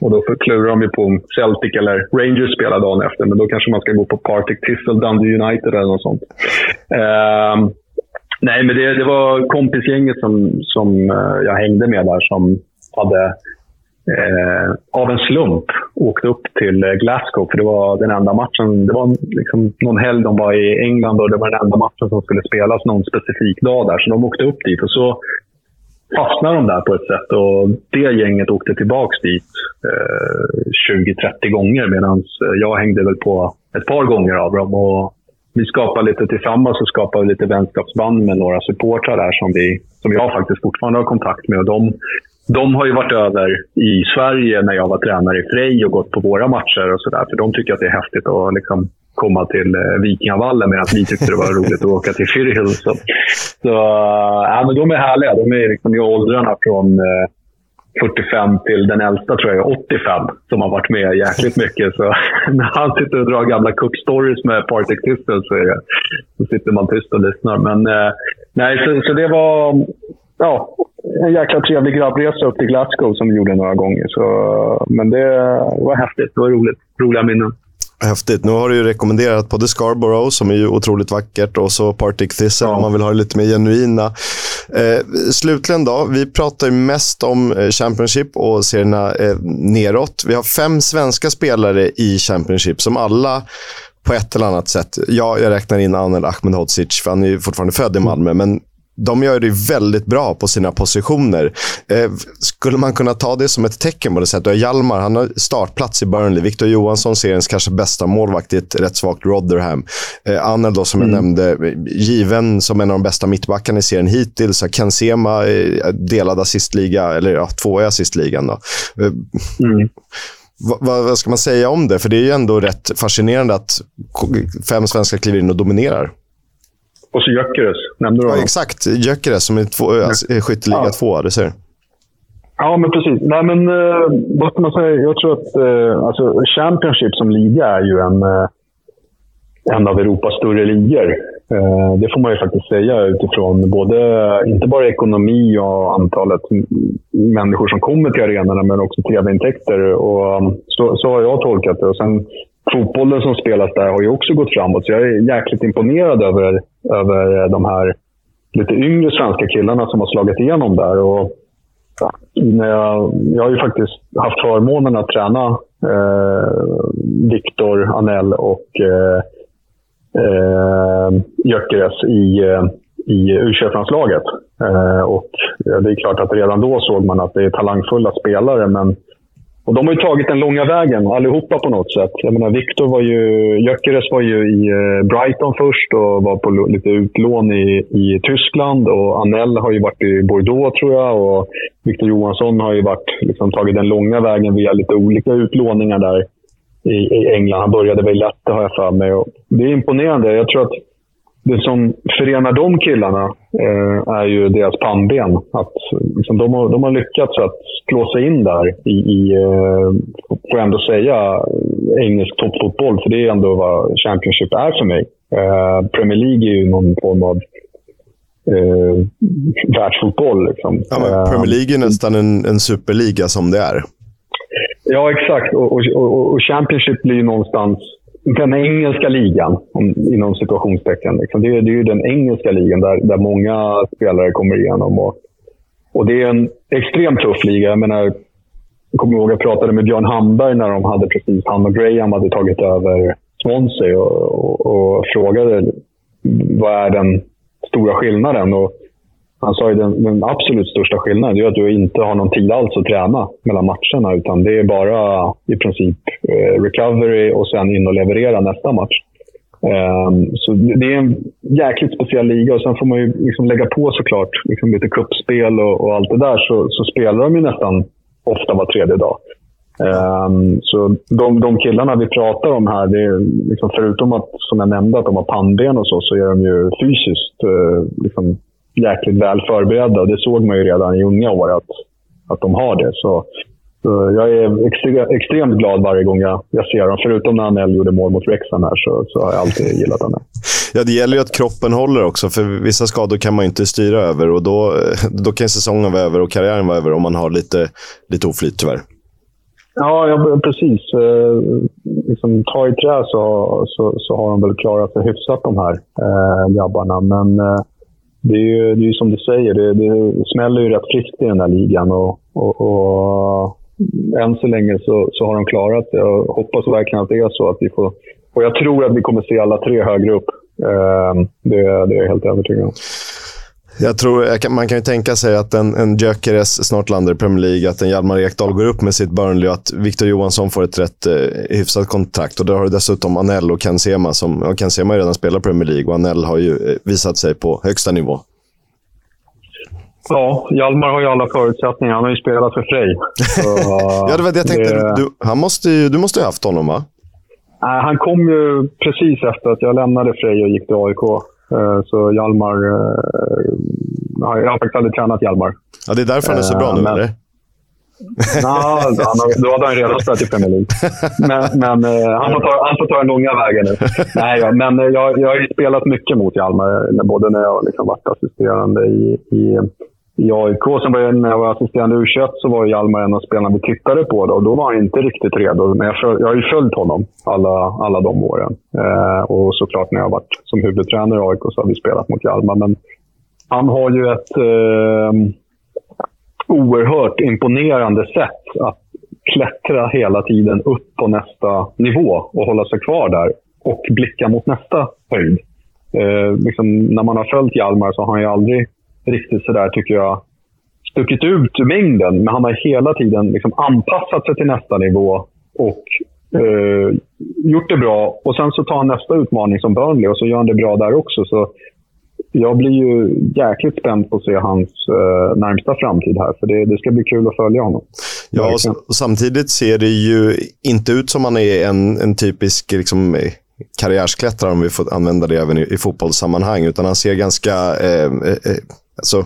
Och då klurar de ju på om Celtic eller Rangers spelar dagen efter. Men då kanske man ska gå på Partick Thistle Dundee United eller något sånt. Uh, nej, men det, det var kompisgänget som, som eh, jag hängde med där som hade eh, av en slump åkte upp till eh, Glasgow. För det var den enda matchen. Det var liksom någon helg de var i England och det var den enda matchen som skulle spelas någon specifik dag där. Så de åkte upp dit och så fastnade de där på ett sätt. Och det gänget åkte tillbaka dit eh, 20-30 gånger medan eh, jag hängde väl på ett par gånger av dem. Och vi skapar lite tillsammans och vi lite vänskapsband med några supportrar där som, vi, som jag faktiskt fortfarande har kontakt med. Och de de har ju varit över i Sverige när jag var tränare i Frej och gått på våra matcher och sådär. För de tycker att det är häftigt att liksom komma till eh, Vikingavallen medan vi tyckte det var roligt att åka till Firhill. Så, så äh, men de är härliga. De är liksom i åldrarna från eh, 45 till den äldsta tror jag är 85 som har varit med jäkligt mycket. Så när han sitter och drar gamla cook-stories med Partick Thistle så, så sitter man tyst och lyssnar. Men eh, nej, så, så det var ja, en jäkla trevlig grabbresa upp till Glasgow som vi gjorde några gånger. Så, men det var häftigt. Det var roligt. Roliga minnen. Häftigt. Nu har du ju rekommenderat både Scarborough, som är ju otroligt vackert, och så Partick Thistle, ja. om man vill ha det lite mer genuina. Eh, slutligen då, vi pratar ju mest om eh, Championship och serierna eh, neråt. Vi har fem svenska spelare i Championship som alla på ett eller annat sätt, ja, jag räknar in Anel Ahmedhodzic, för han är ju fortfarande född i Malmö, men de gör det väldigt bra på sina positioner. Eh, skulle man kunna ta det som ett tecken på det sättet? Hjalmar, han har startplats i Burnley. Victor Johansson, seriens kanske bästa målvakt i ett rätt svagt Rotherham. Eh, Anel då, som mm. jag nämnde, given som en av de bästa mittbackarna i serien hittills. Ken Sema, eh, delad assistliga, eller ja, två i assistligan. Då. Eh, mm. Vad, vad ska man säga om det? För det är ju ändå rätt fascinerande att fem svenskar kliver in och dominerar. Och så Gyökeres, nämnde du honom? Ja, exakt. Gyökeres som är två, ja. skytteliga ja. två, du ser. Ja, men precis. Nej, men eh, vad ska man säga? Jag tror att eh, alltså, Championship som liga är ju en, eh, en av Europas större ligor. Eh, det får man ju faktiskt säga utifrån både, inte bara ekonomi och antalet människor som kommer till arenorna, men också tv-intäkter. Och, um, så, så har jag tolkat det. Och sen, fotbollen som spelas där har ju också gått framåt, så jag är jäkligt imponerad över, över eh, de här lite yngre svenska killarna som har slagit igenom där. Och, när jag, jag har ju faktiskt haft förmånen att träna eh, Viktor Anell och eh, eh, Gyökeres i, eh, i u landslaget eh, Och ja, Det är klart att redan då såg man att det är talangfulla spelare. Men, och de har ju tagit den långa vägen allihopa på något sätt. Jag menar, Viktor var ju, Gyökeres var ju i eh, Brighton först och var på lite utlån i, i Tyskland. Och Anell har ju varit i Bordeaux tror jag. Och Viktor Johansson har ju varit, liksom, tagit den långa vägen via lite olika utlåningar där i, i England. Han började väl lätt, har jag för mig. Och det är imponerande. Jag tror att det som förenar de killarna eh, är ju deras pannben. Att, liksom, de, har, de har lyckats att slå sig in där i, i eh, får jag ändå säga, engelsk toppfotboll. För det är ändå vad Championship är för mig. Eh, Premier League är ju någon form av eh, världsfotboll. Liksom. Ja, Eh, Premier League är nästan en, en superliga som det är. Ja, exakt. Och, och, och Championship blir ju någonstans den engelska ligan, inom situationstecken. Liksom. Det, är, det är ju den engelska ligan där, där många spelare kommer igenom. Och, och det är en extremt tuff liga. Jag menar, jag kommer ihåg att jag pratade med Björn Hamberg när de hade precis, han och Graham hade tagit över Swansea och, och, och frågade vad är den stora skillnaden. Och han sa ju den, den absolut största skillnaden är att du inte har någon tid alls att träna mellan matcherna. Utan det är bara i princip eh, recovery och sen in och leverera nästa match. Um, så det är en jäkligt speciell liga och sen får man ju liksom lägga på såklart liksom lite kuppspel och, och allt det där. Så, så spelar de ju nästan ofta var tredje dag. Um, så de, de killarna vi pratar om här, det är liksom förutom att som jag nämnde att de har pannben och så, så är de ju fysiskt uh, liksom jäkligt väl förberedda. Det såg man ju redan i unga år att, att de har det. Så, så jag är extre, extremt glad varje gång jag, jag ser dem. Förutom när Anel gjorde mål mot Wrexham här så, så har jag alltid gillat Anel. Ja, det gäller ju att kroppen håller också, för vissa skador kan man ju inte styra över. Och då, då kan säsongen vara över och karriären vara över om man har lite, lite oflyt tyvärr. Ja, ja precis. Eh, liksom, ta i trä så, så, så har de väl klarat sig hyfsat de här eh, grabbarna. Men eh, det är ju det är som du säger, det, det smäller ju rätt friskt i den här ligan. Och, och, och än så länge så, så har de klarat det. Jag hoppas verkligen att det är så. att vi får Och jag tror att vi kommer se alla tre högre upp. Eh, det, det är jag helt övertygad om. Jag tror, man kan ju tänka sig att en, en Gyökeres snart landar i Premier League, att en Hjalmar Ekdal går upp med sitt Burnley och att Victor Johansson får ett rätt eh, hyfsat kontrakt. Och då har du dessutom Anel och Ken Sema, som ja, har ju redan spelat Premier League och Anel har ju eh, visat sig på högsta nivå. Ja, Hjalmar har ju alla förutsättningar. Han har ju spelat för Frej. Ja, det var det jag tänkte. det- Du, han måste ju, du måste ju ha haft honom, va? Nej, han kom ju precis efter att jag lämnade Frej och gick till AIK. Eh, Så Hjalmar... eh, ja, Jag har faktiskt aldrig tränat Hjalmar. Ja, det är därför han är så bra Eh, nu, men- eller? Han har- då hade han redan spelat i Premier League. Men, men eh, han, får ta, han får ta den långa vägen nu. Nej, ja, men eh, jag, jag har ju spelat mycket mot Hjalmar. eh, Både när jag liksom varit assisterande i, i, i AIK. Sen var jag, när jag var assisterande i U21 så var Hjalmar en av spelarna vi tittade på. Då, och då var han inte riktigt redo. Men jag, föl, jag har ju följt honom alla, alla de åren. Eh, och såklart när jag har varit som huvudtränare i AIK så har vi spelat mot Hjalmar. Men han har ju ett... Eh, oerhört imponerande sätt att klättra hela tiden upp på nästa nivå och hålla sig kvar där och blicka mot nästa höjd. Eh, liksom, när man har följt Hjalmar så har han ju aldrig riktigt sådär, tycker jag, stuckit ut ur mängden. Men han har hela tiden liksom anpassat sig till nästa nivå och eh, gjort det bra. Och sen så tar han nästa utmaning som Burnley och så gör han det bra där också. Så jag blir ju jäkligt spänd på att se hans eh, närmsta framtid här. För det, det ska bli kul att följa honom. Ja, och, samtidigt ser det ju inte ut som han är en, en typisk liksom, eh, karriärsklättrare, om vi får använda det även i, i fotbollssammanhang, utan han ser ganska eh, eh, eh, alltså,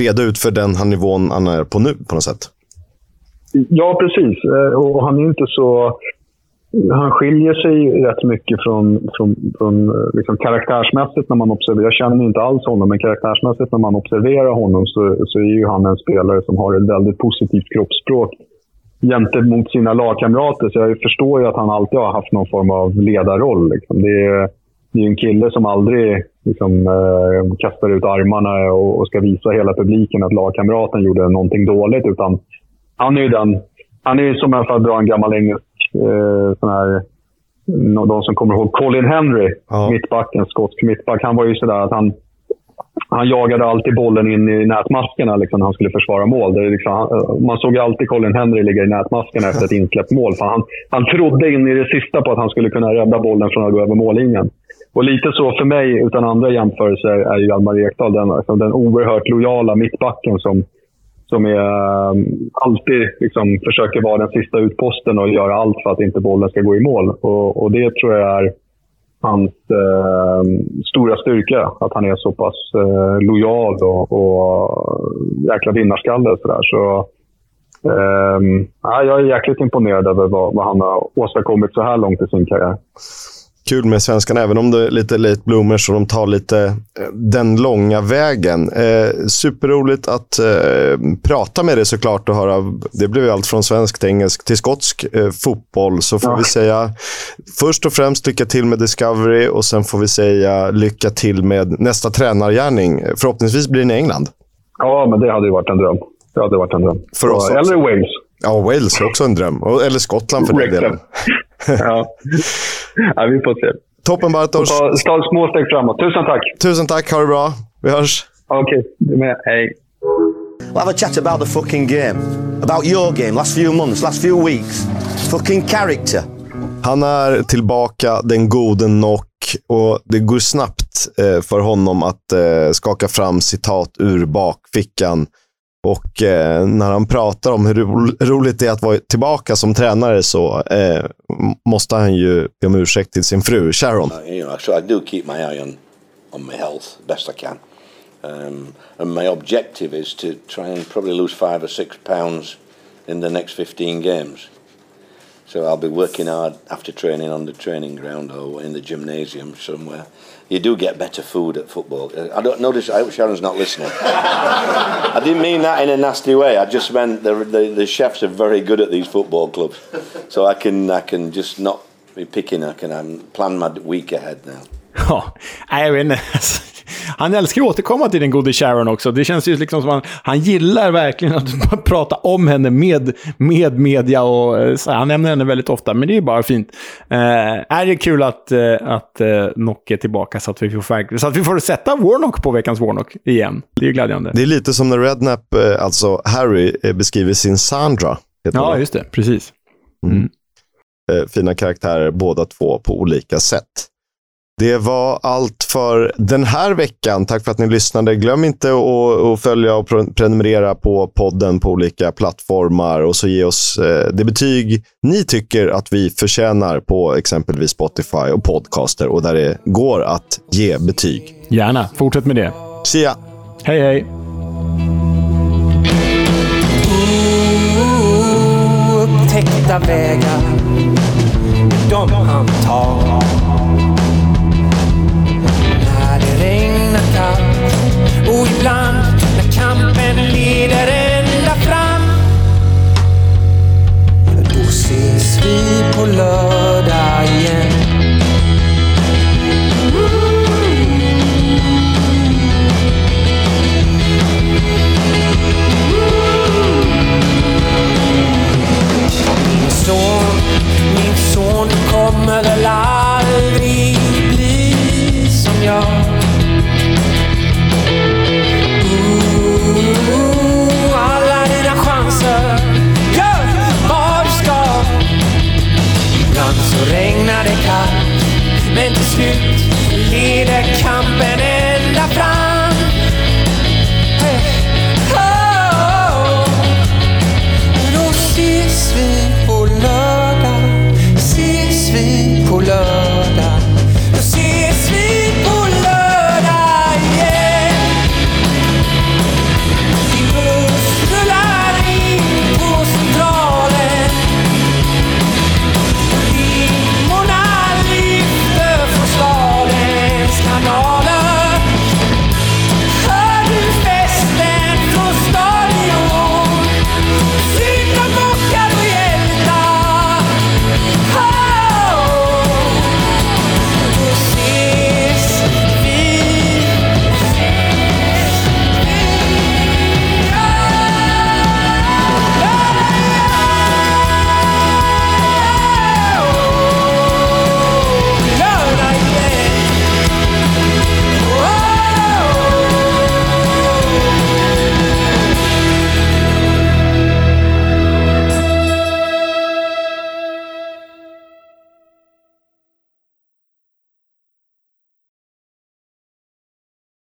reda ut för den här nivån han är på nu på något sätt. Ja, precis. Eh, och han är inte så... Han skiljer sig rätt mycket från, från, från eh, liksom karaktärsmässigt när man observerar. Jag känner inte alls honom, men karaktärsmässigt när man observerar honom så, så är ju han en spelare som har ett väldigt positivt kroppsspråk gentemot sina lagkamrater. Så jag förstår ju att han alltid har haft någon form av ledarroll. Liksom. Det, är, det är en kille som aldrig liksom, eh, kastar ut armarna och, och, ska visa hela publiken att lagkamraten gjorde någonting dåligt. Utan han är ju den... Han är ju som, för att dra en gammal engelsk eh, sån här... De som kommer ihåg Colin Henry, ja. mittbacken, skotsk mittback. Han var ju sådär att han han jagade alltid bollen in i nätmaskerna liksom, när han skulle försvara mål. Det liksom, man såg alltid Colin Henry ligga i nätmaskerna efter ett insläppt mål. För han, han trodde in i det sista på att han skulle kunna rädda bollen från att gå över mållinjen. Och lite så för mig, utan andra jämförelser, är ju Hjalmar Ekdal den, alltså, den oerhört lojala mittbacken som, som är, um, alltid liksom, försöker vara den sista utposten och göra allt för att inte bollen ska gå i mål. Och, och det tror jag är hans eh, stora styrka. Att han är så pass eh, lojal och, och jäkla vinnarskalle. Så, där. så eh, jag är jäkligt imponerad över vad, vad han har åstadkommit så här långt i sin karriär kul med svenskarna, även om det är lite late bloomers och de tar lite eh, den långa vägen. Eh, superroligt att eh, prata med dig såklart och höra. Det blev allt från svensk till engelsk till skotsk eh, fotboll. Så får ja. vi säga först och främst lycka till med Discovery och sen får vi säga lycka till med nästa tränargärning. Förhoppningsvis blir det i England. Ja, men det hade ju varit en dröm. Det hade varit en dröm. För oss Eller Wales. Ja, Wales är också en dröm. Eller Skottland för den delen. ja. ja, vi får se. Toppen Bartosz. Ta små steg framåt. Tusen tack. Tusen tack. Ha det bra. Vi hörs. Okej, okay. du med. Hej. We'll have a chat about the fucking game. About your game, last few months, last few weeks. Fucking character. Han är tillbaka, den gode Nock. Och det går snabbt eh, för honom att eh, skaka fram citat ur bakfickan och eh, när han pratar om hur roligt det är att vara tillbaka som tränare så eh, måste han ju be om ursäkt till sin fru Sharon. Uh, you know, so I do keep my eye on, on my health best I can. Um, and my objective is to try and probably lose five or six pounds in the next 15 games. So I'll be working hard after training on the training ground or in the gymnasium somewhere. You do get better food at football. I don't notice. I hope Sharon's not listening. I didn't mean that in a nasty way. I just meant the, the, the chefs are very good at these football clubs, so I can I can just not be picking. I can um, plan my week ahead now. Vet inte. Han älskar att återkomma till den gode Sharon också. Det känns ju liksom som att han, han gillar verkligen att prata om henne med, med media. Och, eh, så, han nämner henne väldigt ofta, men det är bara fint. Eh, är det kul att, eh, att eh, Nock är tillbaka så att, vi får, så att vi får sätta Warnock på veckans Warnock igen. Det är ju glädjande. Det är lite som när Rednap, eh, alltså Harry, beskriver sin Sandra. Ja, det. just det. Precis. Mm. Mm. Fina karaktärer båda två på olika sätt. Det var allt för den här veckan. Tack för att ni lyssnade. Glöm inte att följa och prenumerera på podden på olika plattformar och så ge oss eh, det betyg ni tycker att vi förtjänar på exempelvis Spotify och Podcaster och där det går att ge betyg. Gärna. Fortsätt med det. See ya. Hej, hej. Upptäckta vägar, de ses vi Men till slut leder kampen